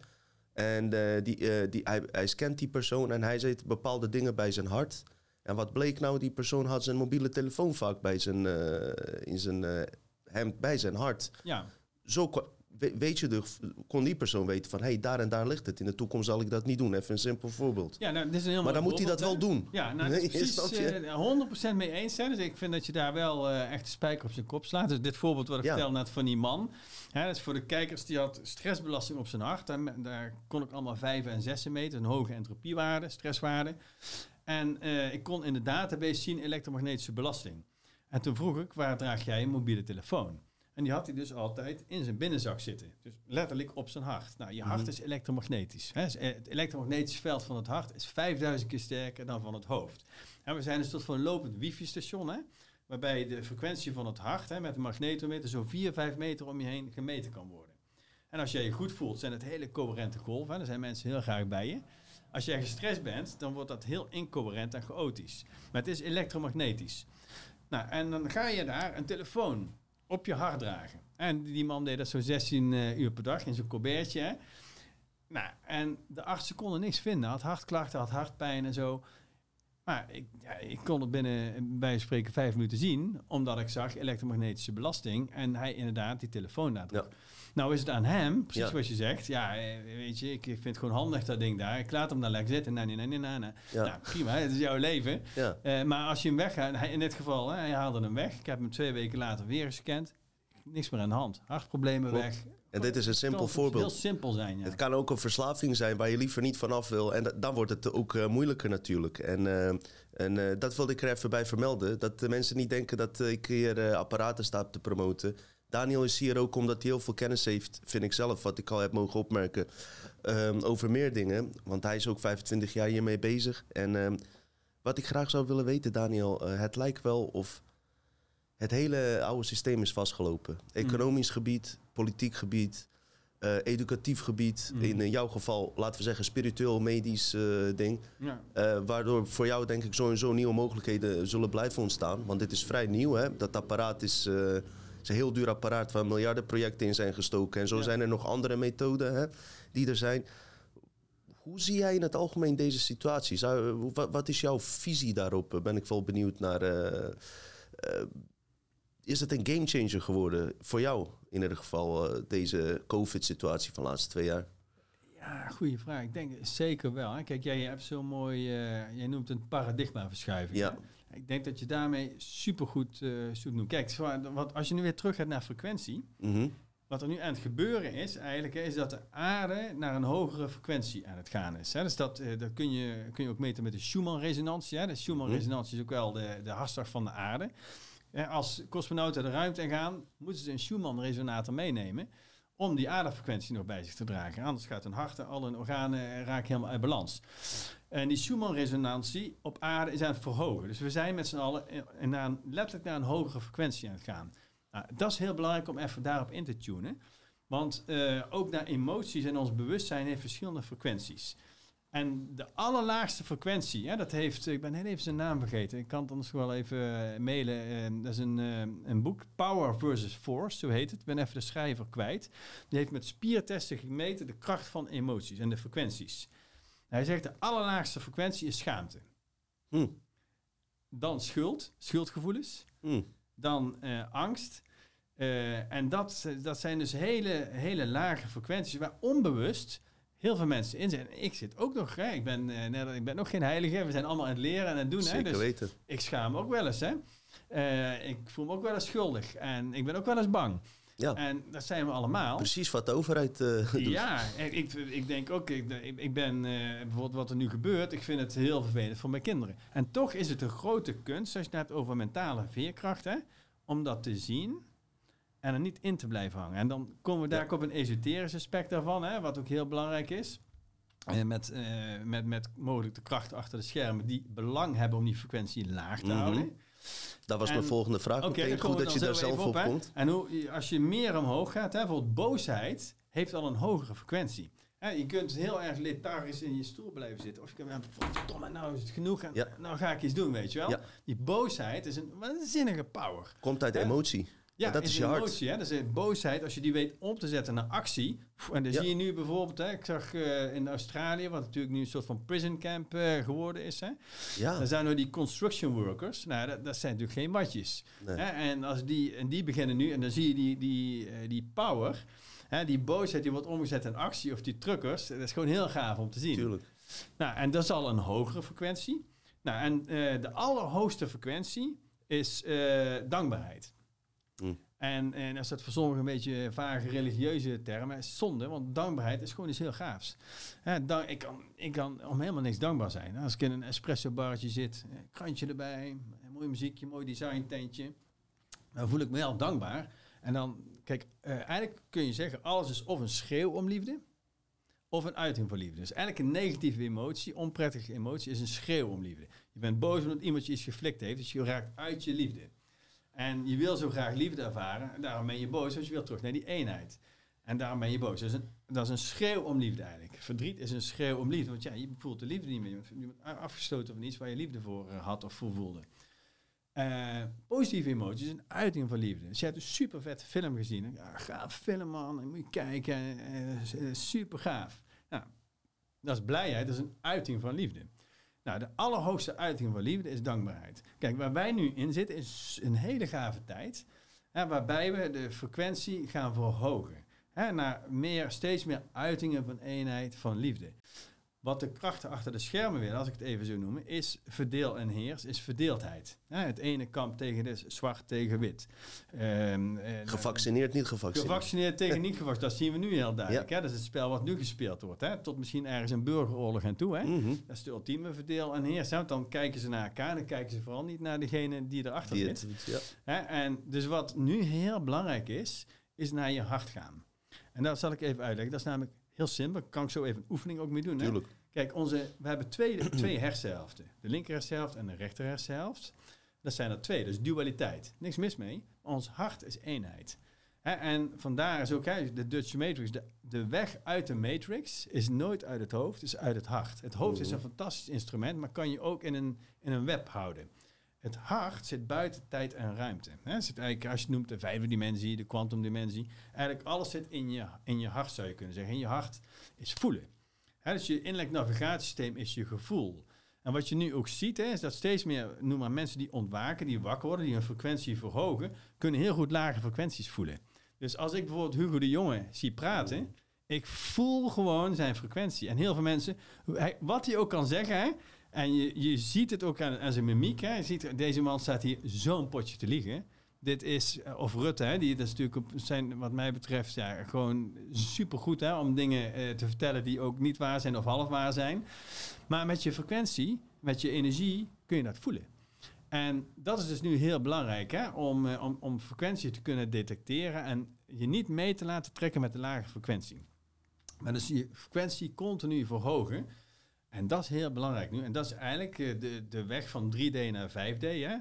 en eh, die, eh, die, hij, hij scant die persoon en hij zet bepaalde dingen bij zijn hart. En wat bleek nou? Die persoon had zijn mobiele telefoon vaak bij zijn, eh, in zijn uh, hemd, bij zijn hart. Ja, Zo weet je dus, kon die persoon weten van... hé, hey, daar en daar ligt het. In de toekomst zal ik dat niet doen. Even een simpel voorbeeld. ja nou, dit is een heel Maar dan moet hij dat wel doen. Ja, nou, [laughs] Nee, precies je? eh, 100% mee eens. Hè? Dus ik vind dat je daar wel eh, echt de spijker op zijn kop slaat. Dus dit voorbeeld wat ik Ja. vertelde net van die man. Hè, dat is voor de kijkers, die had stressbelasting op zijn hart. Daar, daar kon ik allemaal vijf en zessen meten. Een hoge entropiewaarde, stresswaarde. En eh, ik kon in de database zien elektromagnetische belasting. En toen vroeg ik, waar draag jij een mobiele telefoon? En die had hij dus altijd in zijn binnenzak zitten. Dus letterlijk op zijn hart. Nou, je hart Mhm. is elektromagnetisch. Hè? Dus, eh, Het elektromagnetische veld van het hart is 5000 keer sterker dan van het hoofd. En we zijn een soort van lopend wifi-station, hè? waarbij de frequentie van het hart hè, met een magnetometer zo 4, 5 meter om je heen gemeten kan worden. En als jij je goed voelt, zijn het hele coherente golven. Hè? Daar zijn mensen heel graag bij je. Als jij gestrest bent, dan wordt dat heel incoherent en chaotisch. Maar het is elektromagnetisch. Nou, en dan ga je daar een telefoon op je hart dragen. En die man deed dat zo 16 eh, uur per dag in zijn colbertje. Hè? Nou, en de artsen konden niks vinden. Had hartklachten, had hartpijn en zo. Maar ik, ik kon het binnen, bij spreken, vijf minuten zien. Omdat ik zag elektromagnetische belasting. En hij inderdaad die telefoon nadruk. Nou is het aan hem, precies Ja. wat je zegt. Ja, eh, weet je, ik, vind het gewoon handig dat ding daar. Ik laat hem daar lekker zitten. Nee, nee, nee, nee, nee. Ja. Nou, prima, het is jouw leven. Ja. Eh, maar als je hem weggaat, hij- in dit geval, hè, hij haalde hem weg. Ik heb hem twee weken later weer gescand. Niks meer aan de hand. Hartproblemen Klopt. weg. En dit is een simpel voorbeeld. Heel simpel zijn, ja. Het kan ook een verslaving zijn waar je liever niet vanaf wil. En da- dan wordt het ook eh, moeilijker natuurlijk. En, en dat wilde ik er even bij vermelden. Dat de mensen niet denken dat ik hier apparaten sta te promoten. Daniel is hier ook omdat hij heel veel kennis heeft, vind ik zelf, wat ik al heb mogen opmerken, ehm, over meer dingen. Want hij is ook 25 jaar hiermee bezig. En ehm, wat ik graag zou willen weten, Daniel, eh, het lijkt wel of het hele oude systeem is vastgelopen. Economisch gebied, politiek gebied, eh, educatief gebied. Mhm. In eh, jouw geval, laten we zeggen, spiritueel, medisch ding. ja. Waardoor voor jou denk ik sowieso nieuwe mogelijkheden zullen blijven ontstaan. Want dit is vrij nieuw. Hè? Dat apparaat is, is een heel duur apparaat waar miljarden projecten in zijn gestoken. En zo Ja. zijn er nog andere methoden hè, die er zijn. Hoe zie jij in het algemeen deze situatie? Zou, wat, wat is jouw visie daarop? Eh, Ben ik wel benieuwd naar. eh, eh, is het een gamechanger geworden voor jou in ieder geval, deze COVID-situatie van de laatste twee jaar? Ja, goede vraag. Ik denk zeker wel. Hè. Kijk, jij hebt zo'n mooi, jij noemt het een paradigmaverschuiving. Ja. hè. Ik denk dat je daarmee supergoed uh, zoet doet. Kijk, wat, als je nu weer terug gaat naar frequentie, Mhm. wat er nu aan het gebeuren is eigenlijk, is dat de aarde naar een hogere frequentie aan het gaan is. Hè. Dus dat, eh, dat kun, je, kun je ook meten met de Schumann-resonantie. De Schumann-resonantie is ook wel de, de hartslag van de aarde. Als cosmonauten de ruimte in gaan, moeten ze een Schumann-resonator meenemen om die aardefrequentie nog bij zich te dragen. Anders gaat hun hart en alle organen raken helemaal uit balans. En die Schumann-resonantie op aarde is aan het verhogen. Dus we zijn met z'n allen naar letterlijk naar een hogere frequentie aan het gaan. Nou, dat is heel belangrijk om even daarop in te tunen. Want eh, ook naar emoties en ons bewustzijn heeft verschillende frequenties. En de allerlaagste frequentie, hè, dat heeft, ik ben heel even zijn naam vergeten. Ik kan het anders wel even eh, mailen. Eh, dat is een, eh, een boek, Power versus Force, zo heet het. Ik ben even de schrijver kwijt. Die heeft met spiertesten gemeten de kracht van emoties en de frequenties. Hij zegt de allerlaagste frequentie is schaamte. Hm. Dan schuld, schuldgevoelens. Hm. Dan eh, angst. Eh, en dat, dat zijn dus hele, hele lage frequenties waar onbewust heel veel mensen in zijn. Ik zit ook nog, hè, ik, ben, uh, net, ik ben nog geen heilige. We zijn allemaal aan het leren en aan het doen. Zeker hè, dus weten. Ik schaam me ook wel eens. Hè. Ik voel me ook wel eens schuldig. En ik ben ook wel eens bang. Ja. En dat zijn we allemaal. Precies wat de overheid uh, doet. Ja, ik, ik denk ook, ik, ik ben bijvoorbeeld wat er nu gebeurt, ik vind het heel vervelend voor mijn kinderen. En toch is het een grote kunst, als je het hebt over mentale veerkracht, hè, om dat te zien en er niet in te blijven hangen. En dan komen we daar ja. op een esoterisch aspect daarvan, hè, wat ook heel belangrijk is. En met, met, met mogelijk de krachten achter de schermen die belang hebben om die frequentie laag te mm -hmm. houden. Dat was en, mijn volgende vraag. Oké, okay, goed dat je daar zelf op, op komt. En hoe, als je meer omhoog gaat, hè, bijvoorbeeld boosheid heeft al een hogere frequentie. Hè, je kunt heel erg lethargisch in je stoel blijven zitten. Of je kunt verdomme, nou is het genoeg. En, ja. Nou ga ik iets doen, weet je wel. Ja. Die boosheid is een waanzinnige power. Komt uit hè? emotie. Ja, dat is je hart. Emotie, hè? Dat is boosheid. Als je die weet om te zetten naar actie. En dan ja. zie je nu bijvoorbeeld, hè, ik zag uh, in Australië, wat natuurlijk nu een soort van prison camp uh, geworden is. Hè? Ja. Dan zijn er die construction workers. Nou, dat, dat zijn natuurlijk geen watjes. Nee. Hè? En, als die, en die beginnen nu, en dan zie je die, die, uh, die power, hè, die boosheid die wordt omgezet in actie, of die truckers. Dat is gewoon heel gaaf om te zien. Tuurlijk. Nou, en dat is al een hogere frequentie. Nou, en de allerhoogste frequentie is dankbaarheid. En, en als dat voor sommigen een beetje vage religieuze termen is zonde, want dankbaarheid is gewoon iets heel gaafs. Ik, kan, ik kan om helemaal niks dankbaar zijn. Als ik in een espresso barretje zit, krantje erbij, mooi muziekje, mooi design tentje, dan voel ik me heel dankbaar. En dan, kijk, uh, eigenlijk kun je zeggen, alles is of een schreeuw om liefde, of een uiting van liefde. Dus eigenlijk een negatieve emotie, onprettige emotie, is een schreeuw om liefde. Je bent boos omdat iemand je iets geflikt heeft, dus je raakt uit je liefde. En je wil zo graag liefde ervaren. En daarom ben je boos, want je wil terug naar die eenheid. En daarom ben je boos. Dat is, een, schreeuw om liefde eigenlijk. Verdriet is een schreeuw om liefde. Want ja, je voelt de liefde niet meer. Je bent afgestoten van iets waar je liefde voor had of voor voelde. Uh, positieve emoties een uiting van liefde. Dus je hebt een super vette film gezien. Ja, gaaf film man, moet je kijken. Uh, super gaaf. Nou, dat is blijheid, dat is een uiting van liefde. Nou, de allerhoogste uiting van liefde is dankbaarheid. Kijk, waar wij nu in zitten is een hele gave tijd. Hè, waarbij we de frequentie gaan verhogen. Hè, naar meer, steeds meer uitingen van eenheid, van liefde. Wat de krachten achter de schermen willen, als ik het even zo noem, is verdeel en heers, is verdeeldheid. het ene kamp tegen de zwart tegen wit. Um, gevaccineerd, niet gevaccineerd. Gevaccineerd tegen niet gevaccineerd, dat zien we nu heel duidelijk. Ja. Hè? Dat is het spel wat nu gespeeld wordt. Hè? Tot misschien ergens een burgeroorlog en toe. Hè? Mm -hmm. Dat is de ultieme verdeel en heers. Hè? Want dan kijken ze naar elkaar, dan kijken ze vooral niet naar degene die erachter die zit. Het, ja. Hè? En dus wat nu heel belangrijk is, is naar je hart gaan. En dat zal ik even uitleggen. Dat is namelijk heel simpel. Kan ik zo even een oefening ook mee doen. Hè? Tuurlijk. Kijk, onze, we hebben twee, [clears throat] twee hersenhelften. De linker hersenhelft en de rechter hersenhelft. Dat zijn er twee, dus dualiteit. Niks mis mee. Maar ons hart is eenheid. Hè, en vandaar is ook de Dutch Matrix. De, de weg uit de Matrix is nooit uit het hoofd, is uit het hart. Het hoofd is een fantastisch instrument, maar kan je ook in een, in een web houden. Het hart zit buiten tijd en ruimte. Hè? Zit eigenlijk, als je het noemt de vijfde dimensie, de kwantumdimensie. Eigenlijk alles zit in je, in je hart, zou je kunnen zeggen. En je hart is voelen. Dus je innerlijk navigatiesysteem is je gevoel. En wat je nu ook ziet, is dat steeds meer, noem maar mensen die ontwaken, die wakker worden, die hun frequentie verhogen, kunnen heel goed lage frequenties voelen. Dus als ik bijvoorbeeld Hugo de Jonge zie praten, ik voel gewoon zijn frequentie. En heel veel mensen, wat hij ook kan zeggen, en je, je ziet het ook aan, aan zijn mimiek, hè, je ziet, deze man staat hier zo'n potje te liegen. Dit is, of Rutte, hè, die dat is natuurlijk op zijn, wat mij betreft, ja, gewoon supergoed om dingen eh, te vertellen die ook niet waar zijn of half waar zijn. Maar met je frequentie, met je energie, kun je dat voelen. En dat is dus nu heel belangrijk, hè, om, eh, om, om frequentie te kunnen detecteren en je niet mee te laten trekken met de lage frequentie. Maar dus je frequentie continu verhogen. En dat is heel belangrijk nu. En dat is eigenlijk uh, de, de weg van 3D naar 5D. Hè?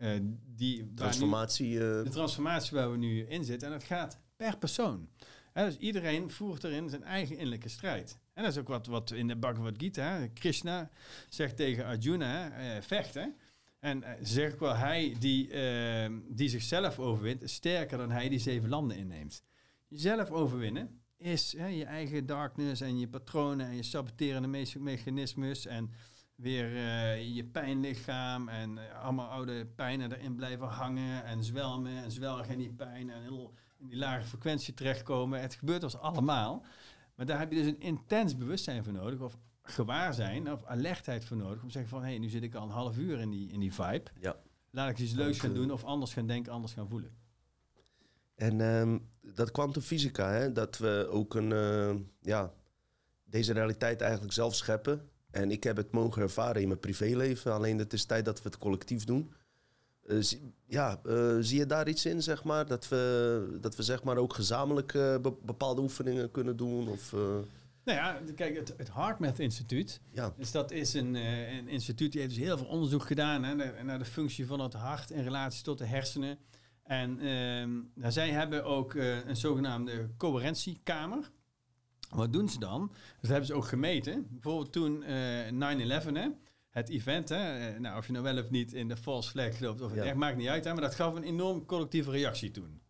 Uh, die, transformatie. Nu, uh... De transformatie waar we nu in zitten. En het gaat per persoon. Dus iedereen voert erin zijn eigen innerlijke strijd. En dat is ook wat, wat in de Bhagavad Gita, Krishna zegt tegen Arjuna, vecht. Hè? En zeg ik wel, hij die, die zichzelf overwint, is sterker dan hij die zeven landen inneemt. Jezelf overwinnen is hè, je eigen darkness en je patronen en je saboterende me mechanismes en weer uh, je pijnlichaam en uh, allemaal oude pijnen erin blijven hangen en zwelmen en zwelgen in die pijn en heel in die lage frequentie terechtkomen. Het gebeurt ons allemaal. Maar daar heb je dus een intens bewustzijn voor nodig, of gewaar zijn, of alertheid voor nodig, om te zeggen van, hé, hey, nu zit ik al een half uur in die, in die vibe. Ja. Laat ik iets leuks gaan doen, of anders gaan denken, anders gaan voelen. En um, dat kwantumfysica, hè, dat we ook een, uh, ja, deze realiteit eigenlijk zelf scheppen. En ik heb het mogen ervaren in mijn privéleven. Alleen het is tijd dat we het collectief doen. Uh, zie, ja, uh, zie je daar iets in, zeg maar? Dat we, dat we zeg maar ook gezamenlijk be bepaalde oefeningen kunnen doen? Of, nou ja, kijk, het, het HeartMath Instituut. Ja. Dus dat is een, een instituut die heeft dus heel veel onderzoek gedaan hè, naar de functie van het hart in relatie tot de hersenen. En uh, zij hebben ook uh, een zogenaamde coherentiekamer. Wat doen ze dan? Dat hebben ze ook gemeten. Bijvoorbeeld toen uh, 9-11, hè, het event, hè, nou, of je nou wel of niet in de false flag gelooft, of het echt maakt niet uit, hè, maar dat gaf een enorm collectieve reactie toen.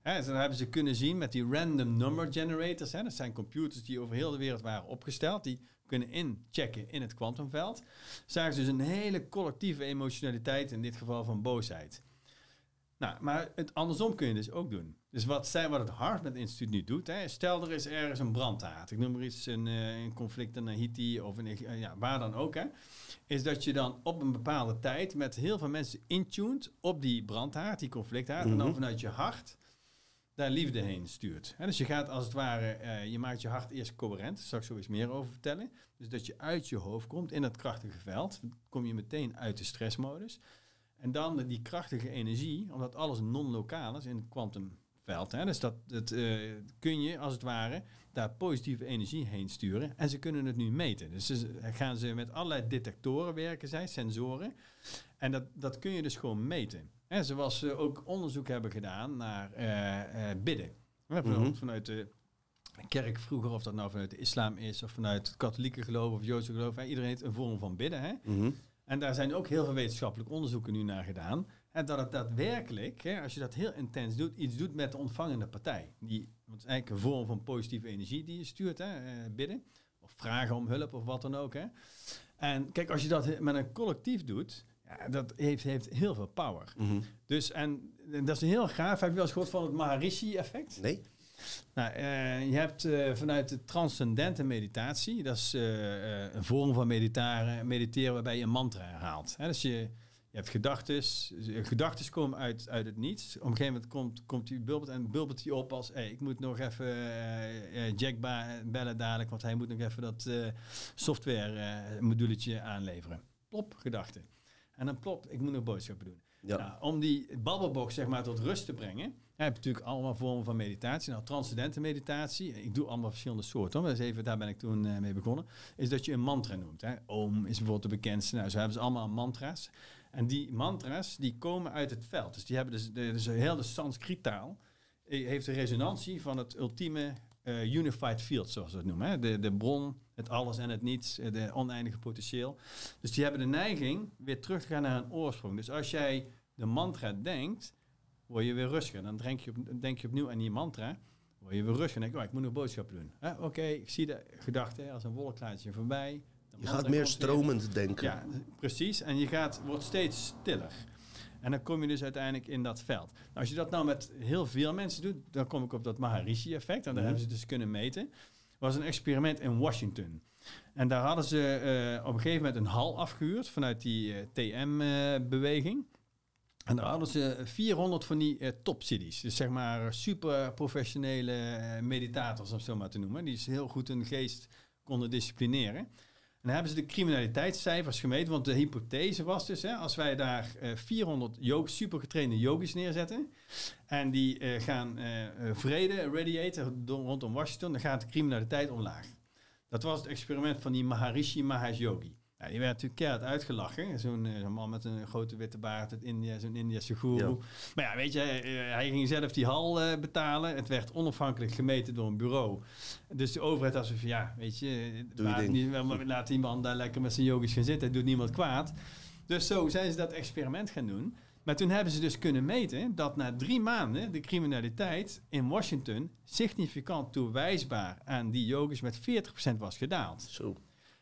Hè, dus dan hebben ze kunnen zien met die random number generators, hè, dat zijn computers die over heel de wereld waren opgesteld, die kunnen inchecken in het kwantumveld. Zagen ze dus een hele collectieve emotionaliteit, in dit geval van boosheid. Nou, maar het andersom kun je dus ook doen. Dus wat, zij, wat het Hart met Instituut nu doet, hè, stel er is ergens een brandhaard, ik noem maar iets, een, uh, een conflict in Haiti of uh, ja, waar dan ook, hè, is dat je dan op een bepaalde tijd met heel veel mensen intuned op die brandhaard, die conflicthaard, mm -hmm. en dan vanuit je hart daar liefde heen stuurt. Dus je gaat als het ware, uh, je maakt je hart eerst coherent, daar zal ik zo iets meer over vertellen. Dus dat je uit je hoofd komt in dat krachtige veld, kom je meteen uit de stressmodus. En dan die krachtige energie, omdat alles non-lokaal is in het kwantumveld. Dus dat, dat uh, kun je als het ware daar positieve energie heen sturen. En ze kunnen het nu meten. Dus ze gaan ze met allerlei detectoren werken, zij, sensoren. En dat, dat kun je dus gewoon meten. En zoals ze ook onderzoek hebben gedaan naar uh, uh, bidden. Mm -hmm. Vanuit de kerk vroeger, of dat nou vanuit de islam is, of vanuit het katholieke geloof of joodse geloof. Hè, iedereen heeft een vorm van bidden. Hè? Mm -hmm. En daar zijn ook heel veel wetenschappelijk onderzoeken nu naar gedaan. En dat het daadwerkelijk, hè, als je dat heel intens doet, iets doet met de ontvangende partij. Die, want is eigenlijk een vorm van positieve energie die je stuurt, hè, bidden. Of vragen om hulp of wat dan ook. Hè. En kijk, als je dat met een collectief doet, ja, dat heeft, heeft heel veel power. Mm -hmm. Dus, en, en dat is heel gaaf. Heb je wel eens gehoord van het Maharishi-effect? Nee. Nou, uh, je hebt uh, vanuit de transcendente meditatie, dat is uh, een vorm van mediteren, mediteren waarbij je een mantra herhaalt. Dus je, je hebt gedachten, gedachten komen uit, uit het niets. Op een gegeven moment komt, komt die bulbelt en bulbelt die op als, hey, ik moet nog even Jack bellen dadelijk, want hij moet nog even dat software moduletje aanleveren. Plop, gedachten. En dan plop, ik moet nog boodschappen doen. Ja. Nou, om die babbelbox zeg maar tot rust te brengen, je hebt natuurlijk allemaal vormen van meditatie. Nou, transcendente meditatie, ik doe allemaal verschillende soorten, maar even, daar ben ik toen uh, mee begonnen, is dat je een mantra noemt. Hè. Om is bijvoorbeeld de bekendste. Nou, zo hebben ze allemaal mantra's. En die mantra's, die komen uit het veld. Dus die hebben dus, de, dus heel de Sanskriet-taal, heeft de resonantie van het ultieme uh, unified field, zoals we het noemen. Hè. De, de bron, het alles en het niets, de oneindige potentieel. Dus die hebben de neiging weer terug te gaan naar een oorsprong. Dus als jij de mantra denkt, word je weer rustiger. Dan denk je, op, denk je opnieuw aan die mantra, word je weer rustiger. En denk je, oh, ik moet nog boodschappen doen. Oké, okay, ik zie de gedachte als een wolklaartje voorbij. Je gaat meer stromend denken. Ja, precies. En je gaat, wordt steeds stiller. En dan kom je dus uiteindelijk in dat veld. Nou, als je dat nou met heel veel mensen doet, dan kom ik op dat Maharishi-effect. En daar mm. hebben ze dus kunnen meten. was een experiment in Washington. En daar hadden ze uh, op een gegeven moment een hal afgehuurd vanuit die uh, TM-beweging. Uh, en daar hadden ze 400 van die uh, top-cities. Dus zeg maar super professionele meditators, om zo maar te noemen. Die ze heel goed hun geest konden disciplineren. En dan hebben ze de criminaliteitscijfers gemeten. Want de hypothese was dus, hè, als wij daar uh, 400 super getrainde yogis neerzetten. En die gaan vrede radiaten rondom Washington. Dan gaat de criminaliteit omlaag. Dat was het experiment van die Maharishi Mahesh Yogi. Ja, die werd natuurlijk keihard uitgelachen. Zo'n uh, man met een grote witte baard uit India, zo'n Indiase guru. Ja. Maar ja, weet je, hij, hij ging zelf die hal uh, betalen. Het werd onafhankelijk gemeten door een bureau. Dus de overheid had zo van, ja, weet je, laat, niet, laat die man daar lekker met zijn yogis gaan zitten. Het doet niemand kwaad. Dus zo zijn ze dat experiment gaan doen. Maar toen hebben ze dus kunnen meten dat na drie maanden de criminaliteit in Washington significant toewijsbaar aan die yogis met 40% was gedaald. Zo.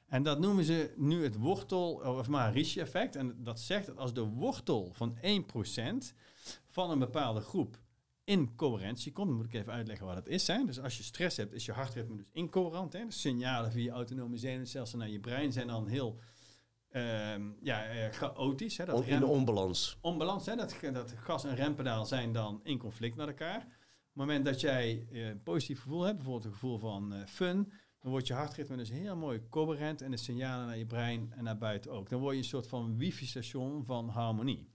En dat noemen ze nu het wortel, of Maharishi-effect. En dat zegt dat als de wortel van 1% van een bepaalde groep incoherentie komt. Dan moet ik even uitleggen wat dat is. Hè. Dus als je stress hebt, is je hartritme dus incoherent. Hè. De signalen via je autonome zenuwstelsel naar je brein zijn dan heel ehm, ja, eh, chaotisch. Hè. Dat in de onbalans. onbalans. Hè? Dat, dat gas- en rempedaal zijn dan in conflict met elkaar. Op het moment dat jij eh, een positief gevoel hebt, bijvoorbeeld een gevoel van eh, fun, dan wordt je hartritme dus heel mooi coherent en de signalen naar je brein en naar buiten ook. Dan word je een soort van wifi-station van harmonie.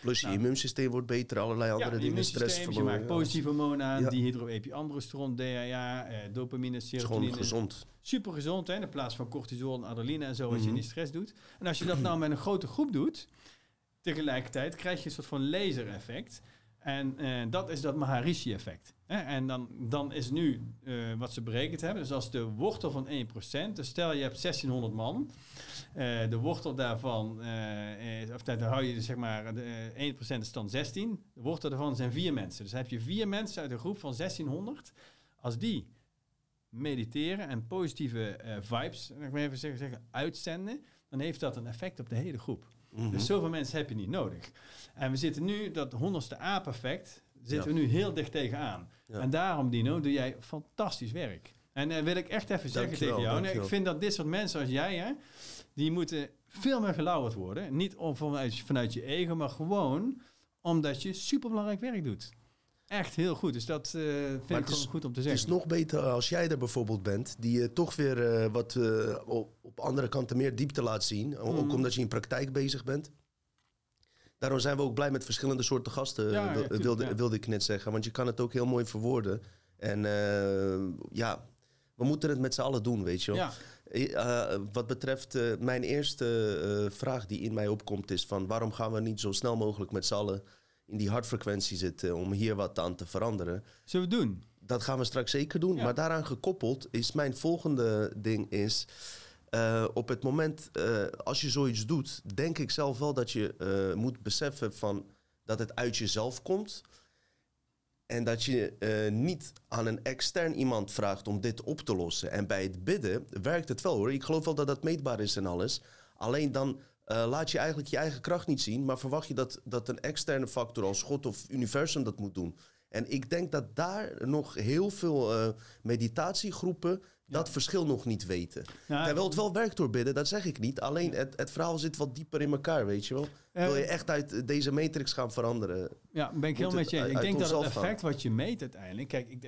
Plus je Nou. immuunsysteem wordt beter, allerlei andere je dingen. immuunsysteem, Stress je maakt positieve hormonen aan, Ja. dihydroepiandrosteron, DHA, eh, dopamine, Het is gewoon serotonine. gezond. Super gezond, hè? In plaats van cortisol en adrenaline en zo, als je Mhm. die stress doet. En als je dat nou met een grote groep doet, tegelijkertijd krijg je een soort van laser-effect. En eh, dat is dat Maharishi-effect. En dan, dan is nu eh, wat ze berekend hebben, dus als de wortel van 1%, dus stel je hebt 1600 man, eh, de wortel daarvan, of dan hou je dus zeg maar, de, eh, 1% is dan 16, de wortel daarvan zijn vier mensen. Dus heb je vier mensen uit een groep van 1600, als die mediteren en positieve vibes, ik maar even zeggen, zeggen, uitzenden, dan heeft dat een effect op de hele groep. Mhm. Dus zoveel mensen heb je niet nodig. En we zitten nu, dat honderdste A-perfect, zitten Ja. we nu heel dicht tegenaan. Ja. En daarom, Dino, doe jij fantastisch werk. En eh, wil ik echt even zeggen Dankjewel, tegen jou, nee, ik vind dat dit soort mensen als jij, hè, die moeten veel meer gelauwerd worden. Niet om vanuit, vanuit je ego, maar gewoon omdat je superbelangrijk werk doet. Echt heel goed. Dus dat eh, vind Maar ik het is- gewoon goed om te Het zeggen. is nog beter als jij er bijvoorbeeld bent, die je toch weer eh, wat eh, op, op andere kanten meer diepte laat zien. Ook Mhm. omdat je in praktijk bezig bent. Daarom zijn we ook blij met verschillende soorten gasten, Ja, ja, wil- tuurlijk, wilde, ja. wilde ik net zeggen. Want je kan het ook heel mooi verwoorden. En ja, we moeten het met z'n allen doen, weet je wel. Ja, wat betreft mijn eerste vraag die in mij opkomt is van... waarom gaan we niet zo snel mogelijk met z'n allen in die hartfrequentie zitten... om hier wat aan te veranderen? zullen we doen? Dat gaan we straks zeker doen. Ja. Maar daaraan gekoppeld is mijn volgende ding is... eh, op het moment eh, als je zoiets doet, denk ik zelf wel dat je eh, moet beseffen van dat het uit jezelf komt. En dat je niet aan een extern iemand vraagt om dit op te lossen. En bij het bidden werkt het wel hoor. Ik geloof wel dat dat meetbaar is en alles. Alleen dan eh, laat je eigenlijk je eigen kracht niet zien. Maar verwacht je dat, dat een externe factor als God of universum dat moet doen. En ik denk dat daar nog heel veel eh, meditatiegroepen dat verschil nog niet weten. Ja, Terwijl het wel werkt door bidden, dat zeg ik niet. Alleen het, het verhaal zit wat dieper in elkaar, weet je wel. eh, Wil je echt uit deze matrix gaan veranderen? Ja, ben ik heel met je. eens. Ik denk dat het effect wat je meet uiteindelijk... Kijk, ik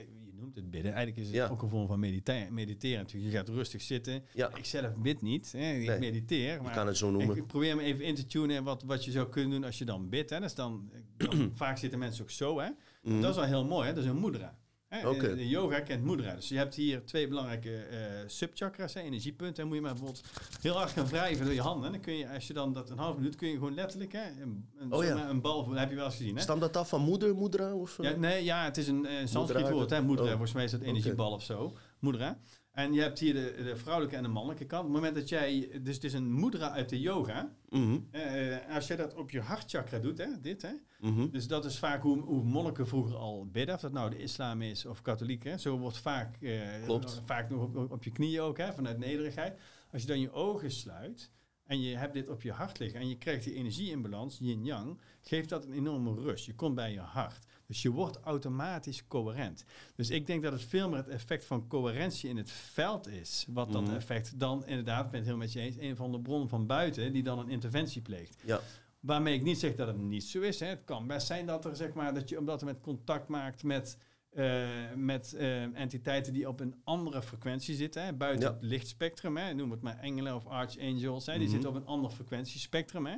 Eigenlijk is het Ja. ook een vorm van medita- mediteren. Natuurlijk, je gaat rustig zitten. Ja. Ik zelf bid niet. Hè. Ik Nee, mediteer. Je Maar kan het zo noemen. ik probeer me even in te tunen wat, wat je zou kunnen doen als je dan bidt. Hè. Dat is dan, dan- [clears throat] vaak zitten mensen ook zo. Hè. Mhm. Dat is wel heel mooi. Hè. Dat is een mudra. Hè. De, de yoga kent mudra. Dus je hebt hier twee belangrijke eh subchakras, hè, energiepunten. Dan moet je maar bijvoorbeeld heel hard gaan wrijven door je handen. En dan kun je, als je dan dat een half minuut, kun je gewoon letterlijk hè, een, een, Oh ja. een bal, dat heb je wel eens gezien. Hè? Stamt dat af van moeder, moedra? Of, eh? Ja, nee, ja, het is een uh, Sanskriet woord, hè, mudra. oh. Volgens mij is dat energiebal of zo. Mudra. En je hebt hier de, de vrouwelijke en de mannelijke kant. Op het moment dat jij, dus het is een mudra uit de yoga. Mhm, Eh, als jij dat op je hartchakra doet, hè, dit, hè. mhm. Dus dat is vaak hoe, hoe monniken vroeger al bidden. Of dat nou de islam is of katholiek, hè. Zo wordt vaak, eh, Klopt. vaak nog op, op je knieën ook, hè, vanuit nederigheid. Als je dan je ogen sluit en je hebt dit op je hart liggen en je krijgt die energie in balans, yin-yang, geeft dat een enorme rust. Je komt bij je hart. Dus je wordt automatisch coherent. Dus ik denk dat het veel meer het effect van coherentie in het veld is, wat dat Mhm. effect dan inderdaad, ik ben het heel met je eens, een van de bronnen van buiten die dan een interventie pleegt. Ja. Waarmee ik niet zeg dat het niet zo is. Hè. Het kan best zijn dat er, zeg maar, dat je, omdat je met contact maakt met, eh, met eh, entiteiten die op een andere frequentie zitten, hè, buiten Ja. het lichtspectrum, hè, noem het maar engelen of archangels, hè, die Mhm. zitten op een ander frequentiespectrum. Hè,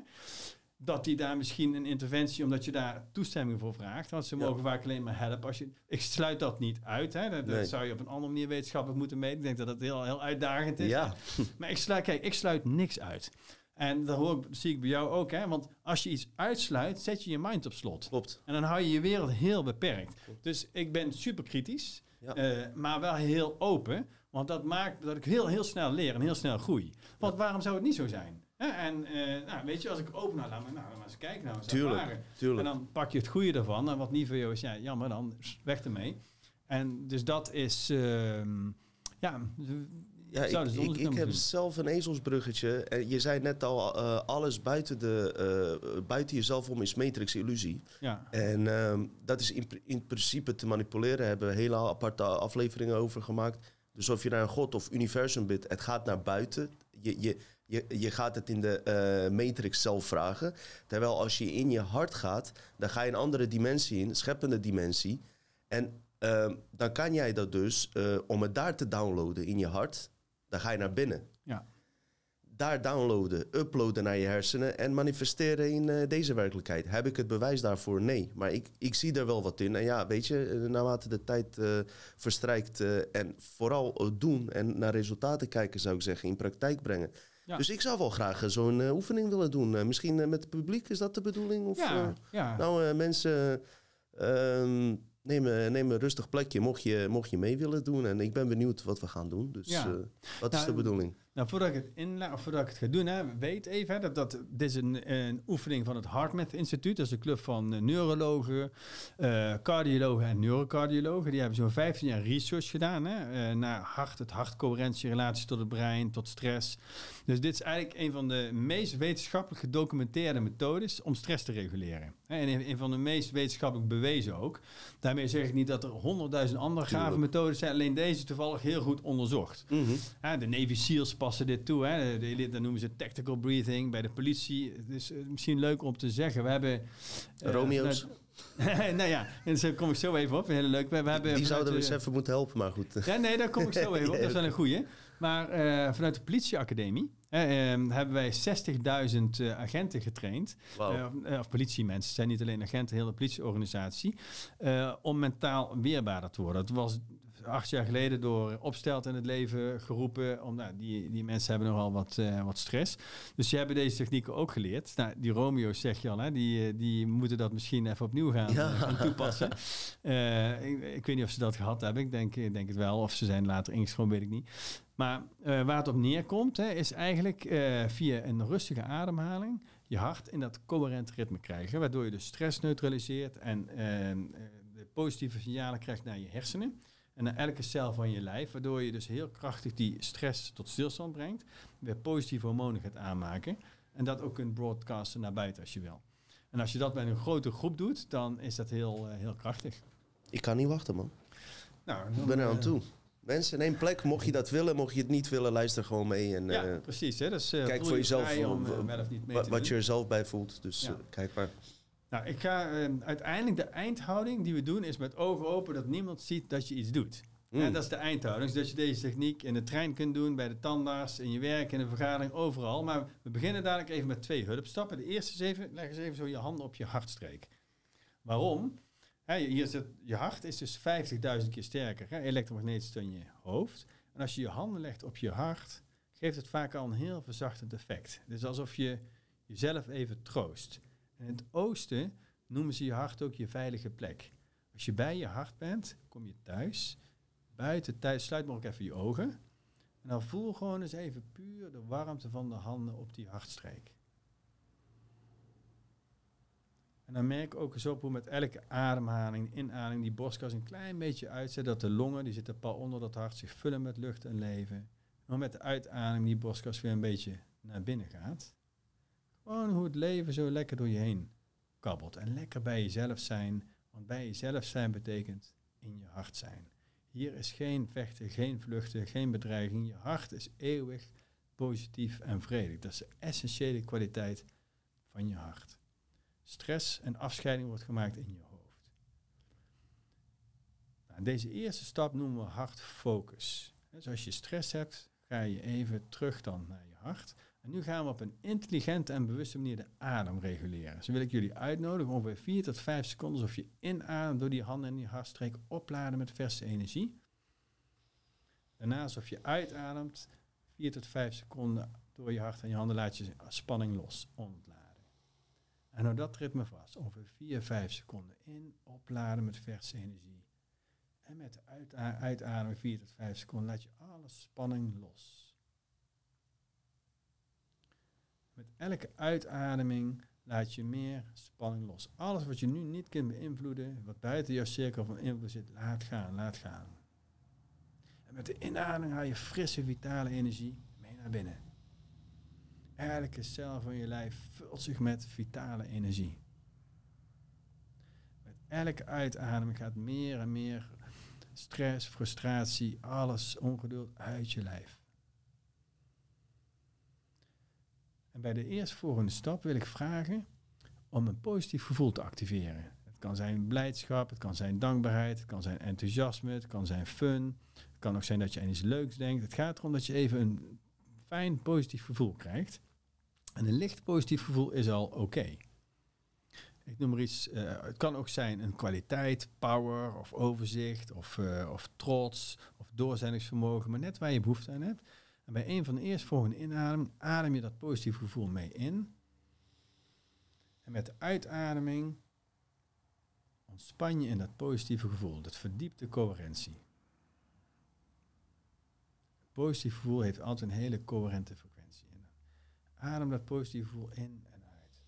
dat die daar misschien een interventie, omdat je daar toestemming voor vraagt. Want ze Ja. mogen vaak alleen maar helpen. Als je, ik sluit dat niet uit. Hè, dat, zou je op een andere manier wetenschappelijk moeten meten. Ik denk dat dat heel, heel uitdagend is. Ja, [laughs] Maar ik sluit, kijk, ik sluit niks uit. En dat hoor ik, zie ik bij jou ook, hè? Want als je iets uitsluit, zet je je mind op slot. klopt. En dan hou je je wereld heel beperkt. Dus ik ben super kritisch, Ja. eh, maar wel heel open. Want dat maakt dat ik heel, heel snel leer en heel snel groei. Want waarom zou het niet zo zijn? En eh, nou, weet je, als ik open nou, laat me, nou, maar eens kijken. Nou, eens Tuurlijk, ervaren. En tuurlijk. dan pak je het goede ervan. En wat niet voor jou is, ja, jammer dan, weg ermee. En dus dat is, ehm, ja, Ja, ik, ik, ik naar heb zelf een ezelsbruggetje. En je zei net al, eh, alles buiten, de, eh, buiten jezelf om is matrix-illusie. doen. Ja. En ehm, dat is in, in principe te manipuleren. hebben we hele aparte afleveringen over gemaakt. Dus of je naar een god of universum bidt, het gaat naar buiten. Je, je, je, je gaat het in de eh, matrix zelf vragen. Terwijl als je in je hart gaat, dan ga je een andere dimensie in, scheppende dimensie. En ehm, dan kan jij dat dus, eh, om het daar te downloaden in je hart, dan ga je naar binnen. Ja. Daar downloaden, uploaden naar je hersenen en manifesteren in eh, deze werkelijkheid. Heb ik het bewijs daarvoor? Nee. Maar ik, ik zie er wel wat in. En ja, weet je, naarmate de tijd verstrijkt en vooral doen en naar resultaten kijken, zou ik zeggen, in praktijk brengen. Ja. Dus ik zou wel graag eh, zo'n eh, oefening willen doen. Eh, misschien met het publiek, is dat de bedoeling? Of, Ja, ja. nou, mensen, neem, een- neem een rustig plekje mocht je, mocht je mee willen doen. En ik ben benieuwd wat we gaan doen. Dus wat is Nou, de bedoeling? Nou, voordat ik het inla of voordat ik het ga doen, hè, weet even hè, dat, dat dit is een, een oefening van het HeartMath Instituut. Dat is een club van eh, neurologen, eh, cardiologen en neurocardiologen. Die hebben zo'n 15 jaar research gedaan hè, eh, naar hart, het hartcoherentie, relatie tot het brein, tot stress. Dus dit is eigenlijk een van de meest wetenschappelijk gedocumenteerde methodes om stress te reguleren. En een, een van de meest wetenschappelijk bewezen ook. Daarmee zeg ik niet dat er honderdduizend andere gave methodes zijn, alleen deze toevallig heel goed onderzocht. Mhm. De Navy SEALs passen dit toe. Hè. De, dat noemen ze tactical breathing. Bij de politie. Het is eh, misschien leuk om te zeggen. We hebben... eh, Romeo's. vanuit- [laughs] nou ja, en daar kom ik zo even op. Heel leuk. We, we hebben Die zouden we eens even moeten helpen, maar goed. ja, nee, daar kom ik zo even op. Dat is wel een goeie. Maar eh, vanuit de politieacademie hè, eh, hebben wij 60.000 eh, agenten getraind. Eh, of politiemensen, het zijn niet alleen agenten, de hele politieorganisatie. om mentaal weerbaarder te worden. Het was acht jaar geleden door Opstelt in het leven geroepen. Om, nou, die, die mensen hebben nogal wat, eh, wat stress. Dus die hebben deze technieken ook geleerd. Nou, die Romeo's zeg je al, hè, die, eh, die moeten dat misschien even opnieuw gaan, Ja. eh, gaan toepassen. Ik, ik weet niet of ze dat gehad hebben. Ik denk, ik denk het wel. Of ze zijn later ingeschreven, weet ik niet. Maar waar het op neerkomt, hè, is eigenlijk via een rustige ademhaling je hart in dat coherent ritme krijgen. Waardoor je de stress neutraliseert en de positieve signalen krijgt naar je hersenen. En naar elke cel van je lijf. Waardoor je dus heel krachtig die stress tot stilstand brengt. Weer positieve hormonen gaat aanmaken. En dat ook kunt broadcasten naar buiten als je wil. En als je dat bij een grote groep doet, dan is dat heel, eh, heel krachtig. Ik kan niet wachten, man. Nou, Ik dan, ben er aan eh, toe. Mensen, in één plek. Mocht je dat willen, mocht je het niet willen, luister gewoon mee. En Ja, eh, precies. Hè? Dus, kijk voor je jezelf om wat doen. je er zelf bij voelt. Dus Ja. kijk maar. Nou, ik ga eh, uiteindelijk de eindhouding die we doen is met ogen open dat niemand ziet dat je iets doet. Mm. En dat is de eindhouding. Dus dat je deze techniek in de trein kunt doen, bij de tandarts, in je werk, in de vergadering, overal. Maar we beginnen dadelijk even met twee hulpstappen. De eerste is even, leg eens even zo je handen op je hartstreek. Waarom? Hier zit, je hart is dus 50.000 keer sterker, hè, elektromagnetisch dan je hoofd. En als je je handen legt op je hart, geeft het vaak al een heel verzachtend effect. Dus alsof je jezelf even troost. In het oosten noemen ze je hart ook je veilige plek. Als je bij je hart bent, kom je thuis. Buiten thuis, sluit maar ook even je ogen. En dan voel gewoon eens even puur de warmte van de handen op die hartstreek. En dan merk ook eens op hoe met elke ademhaling, inademing, die borstkas een klein beetje uitzet. Dat de longen, die zitten pal onder dat hart, zich vullen met lucht en leven. En met de uitademing die borstkas weer een beetje naar binnen gaat. Gewoon hoe het leven zo lekker door je heen kabbelt. En lekker bij jezelf zijn. Want bij jezelf zijn betekent in je hart zijn. Hier is geen vechten, geen vluchten, geen bedreiging. Je hart is eeuwig positief en vredig. Dat is de essentiële kwaliteit van je hart. Stress en afscheiding wordt gemaakt in je hoofd. Nou, deze eerste stap noemen we hartfocus. Dus als je stress hebt, ga je even terug dan naar je hart. En nu gaan we op een intelligente en bewuste manier de adem reguleren. Dus wil ik jullie uitnodigen ongeveer 4 tot 5 seconden of je inademt door die handen en die hartstreek opladen met verse energie. Daarna alsof je uitademt 4 tot 5 seconden door je hart en je handen laat je spanning los, ontladen. En hou dat ritme vast. Ongeveer 4, 5 seconden in, opladen met verse energie. En met de uita- uitademing 4 tot 5 seconden laat je alle spanning los. Met elke uitademing laat je meer spanning los. Alles wat je nu niet kunt beïnvloeden, wat buiten jouw cirkel van invloed zit, laat gaan, laat gaan. En met de inademing haal je frisse, vitale energie mee naar binnen. Elke cel van je lijf vult zich met vitale energie. Met elke uitademing gaat meer en meer stress, frustratie, alles ongeduld uit je lijf. Bij de eerstvolgende stap wil ik vragen om een positief gevoel te activeren. Het kan zijn blijdschap, het kan zijn dankbaarheid, het kan zijn enthousiasme, het kan zijn fun. Het kan ook zijn dat je aan iets leuks denkt. Het gaat erom dat je even een fijn positief gevoel krijgt. En een licht positief gevoel is al oké. Ik noem maar iets, uh, het kan ook zijn een kwaliteit, power of overzicht of, uh, of trots of doorzettingsvermogen, maar net waar je behoefte aan hebt. En bij een van de eerstvolgende inademingen adem je dat positief gevoel mee in. En met de uitademing ontspan je in dat positieve gevoel, dat verdiepte coherentie. Positief gevoel heeft altijd een hele coherente frequentie. Adem dat positieve gevoel in en uit.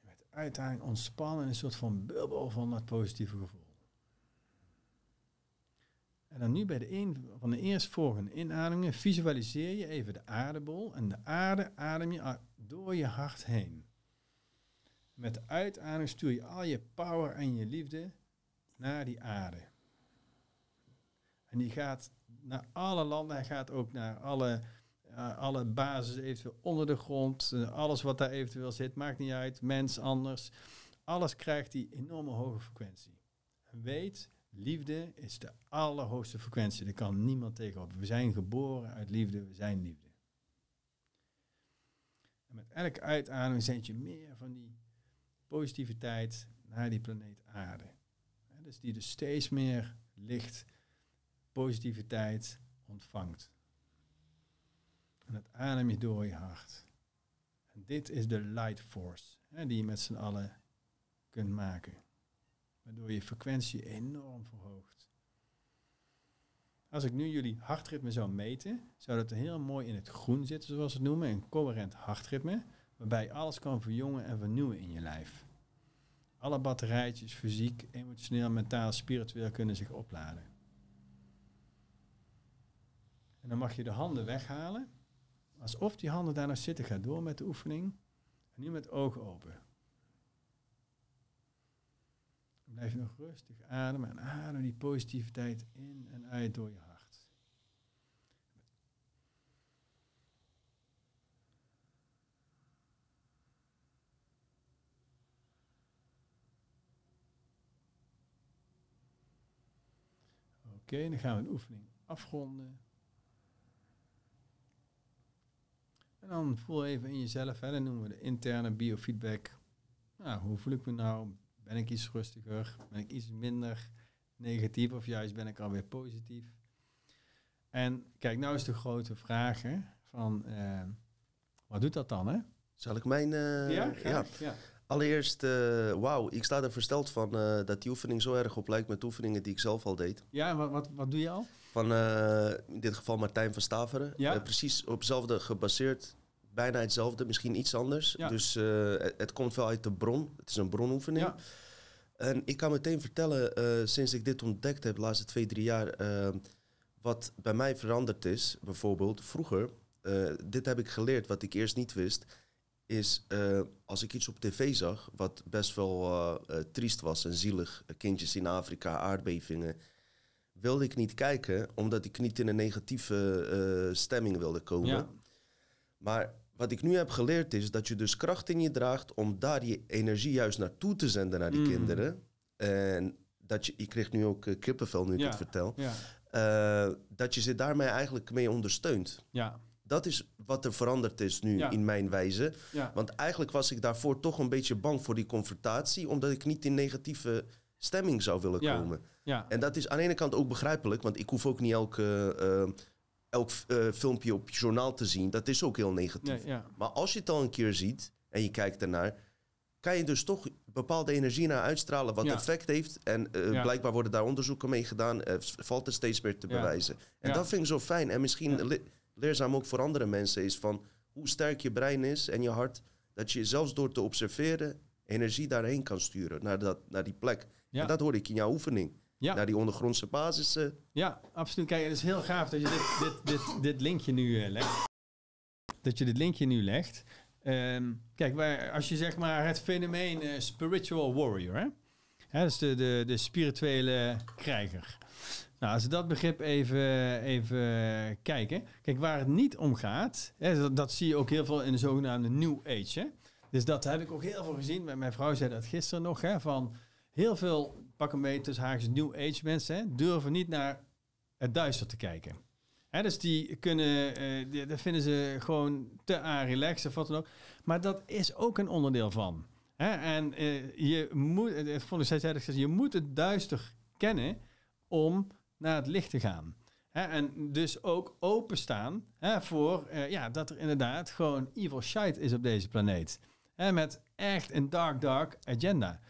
Met de uitademing ontspannen in een soort van bubbel van dat positieve gevoel. En dan nu bij de een van de eerstvolgende inademingen visualiseer je even de aardebol. En de aarde adem je door je hart heen. Met de uitademing stuur je al je power en je liefde naar die aarde. En die gaat naar alle landen. Hij gaat ook naar alle, uh, alle bases eventueel onder de grond. Uh, alles wat daar eventueel zit, maakt niet uit. Mens anders. Alles krijgt die enorme hoge frequentie. En weet, Liefde is de allerhoogste frequentie. Daar kan niemand tegenop. We zijn geboren uit liefde. We zijn liefde. En met elke uitademing zend je meer van die positiviteit naar die planeet aarde. dus die dus steeds meer licht, positiviteit ontvangt. En dat adem je door je hart. En dit is de light force die je met z'n allen kunt maken waardoor je frequentie enorm verhoogt. Als ik nu jullie hartritme zou meten, zou dat heel mooi in het groen zitten, zoals we het noemen, een coherent hartritme, waarbij alles kan verjongen en vernieuwen in je lijf. Alle batterijtjes, fysiek, emotioneel, mentaal, spiritueel kunnen zich opladen. En dan mag je de handen weghalen, alsof die handen daar nog zitten. Ga door met de oefening. En nu met ogen open. Blijf nog rustig ademen en adem die positiviteit in en uit door je hart. Oké, dan gaan we de oefening afronden. En dan voel even in jezelf, hè, dan noemen we de interne biofeedback. Nou, hoe voel ik me nou? Ben ik iets rustiger? Ben ik iets minder negatief of juist ben ik alweer positief? En kijk, nou is de grote vraag hè, van uh, wat doet dat dan? Hè? Zal ik mijn... Uh, ja, ja. ja. Allereerst, uh, wauw, ik sta er versteld van dat die oefening zo erg op lijkt met oefeningen die ik zelf al deed. Ja, wat, wat, wat doe je al? Van in dit geval Martijn van Staveren. Ja? precies op hetzelfde gebaseerd bijna hetzelfde, misschien iets anders. Dus uh, het, komt wel uit de bron. Het is een bronoefening. Ja. En ik kan meteen vertellen, uh, sinds ik dit ontdekt heb, de laatste twee, drie jaar, uh, wat bij mij veranderd is. Bijvoorbeeld, vroeger, dit heb ik geleerd, wat ik eerst niet wist, is als ik iets op tv zag, wat best wel triest was en zielig, kindjes in Afrika, aardbevingen, wilde ik niet kijken, omdat ik niet in een negatieve stemming wilde komen. Ja. Maar wat ik nu heb geleerd is dat je dus kracht in je draagt om daar je energie juist naartoe te zenden naar die mm. kinderen. En dat je, je kreeg nu ook uh, kippenvel nu ik het vertel. Ja. Uh, dat je ze daarmee eigenlijk mee ondersteunt. Ja. Dat is wat er veranderd is nu in mijn wijze. Want eigenlijk was ik daarvoor toch een beetje bang voor die confrontatie, omdat ik niet in negatieve stemming zou willen komen. En dat is aan de ene kant ook begrijpelijk, want ik hoef ook niet elke uh, elk uh, filmpje op je journaal te zien, dat is ook heel negatief. Maar als je het al een keer ziet en je kijkt ernaar, kan je dus toch bepaalde energie naar uitstralen wat effect heeft. En uh, blijkbaar worden daar onderzoeken mee gedaan, uh, valt er steeds meer te bewijzen. En dat vind ik zo fijn. En misschien leerzaam ook voor andere mensen is van hoe sterk je brein is en je hart, dat je zelfs door te observeren energie daarheen kan sturen, naar, dat, naar die plek. En dat hoor ik in jouw oefening. Ja. Naar die ondergrondse basis. Uh. Ja, absoluut. Kijk, het is heel gaaf dat je dit, dit, dit, dit linkje nu uh, legt. Dat je dit linkje nu legt. Um, kijk, waar, als je zeg maar het fenomeen uh, spiritual warrior, hè? hè dat is de, de, de spirituele krijger. Nou, als we dat begrip even, even kijken. Kijk, waar het niet om gaat, hè, dat, dat, zie je ook heel veel in de zogenaamde New Age. Hè? Dus dat heb ik ook heel veel gezien. Mijn vrouw zei dat gisteren nog, hè, van heel veel pak een beetje tussen haakjes New Age mensen durven niet naar het duister te kijken. Hè, dus die kunnen, die, dat vinden ze gewoon te aan relaxed of wat dan ook. Maar dat is ook een onderdeel van. Hè? En uh, je moet, uh, vond ik zei je moet het duister kennen om naar het licht te gaan. Hè? En dus ook openstaan hè, voor ja, dat er inderdaad gewoon evil shite is op deze planeet. Hè? Met echt een dark, dark agenda.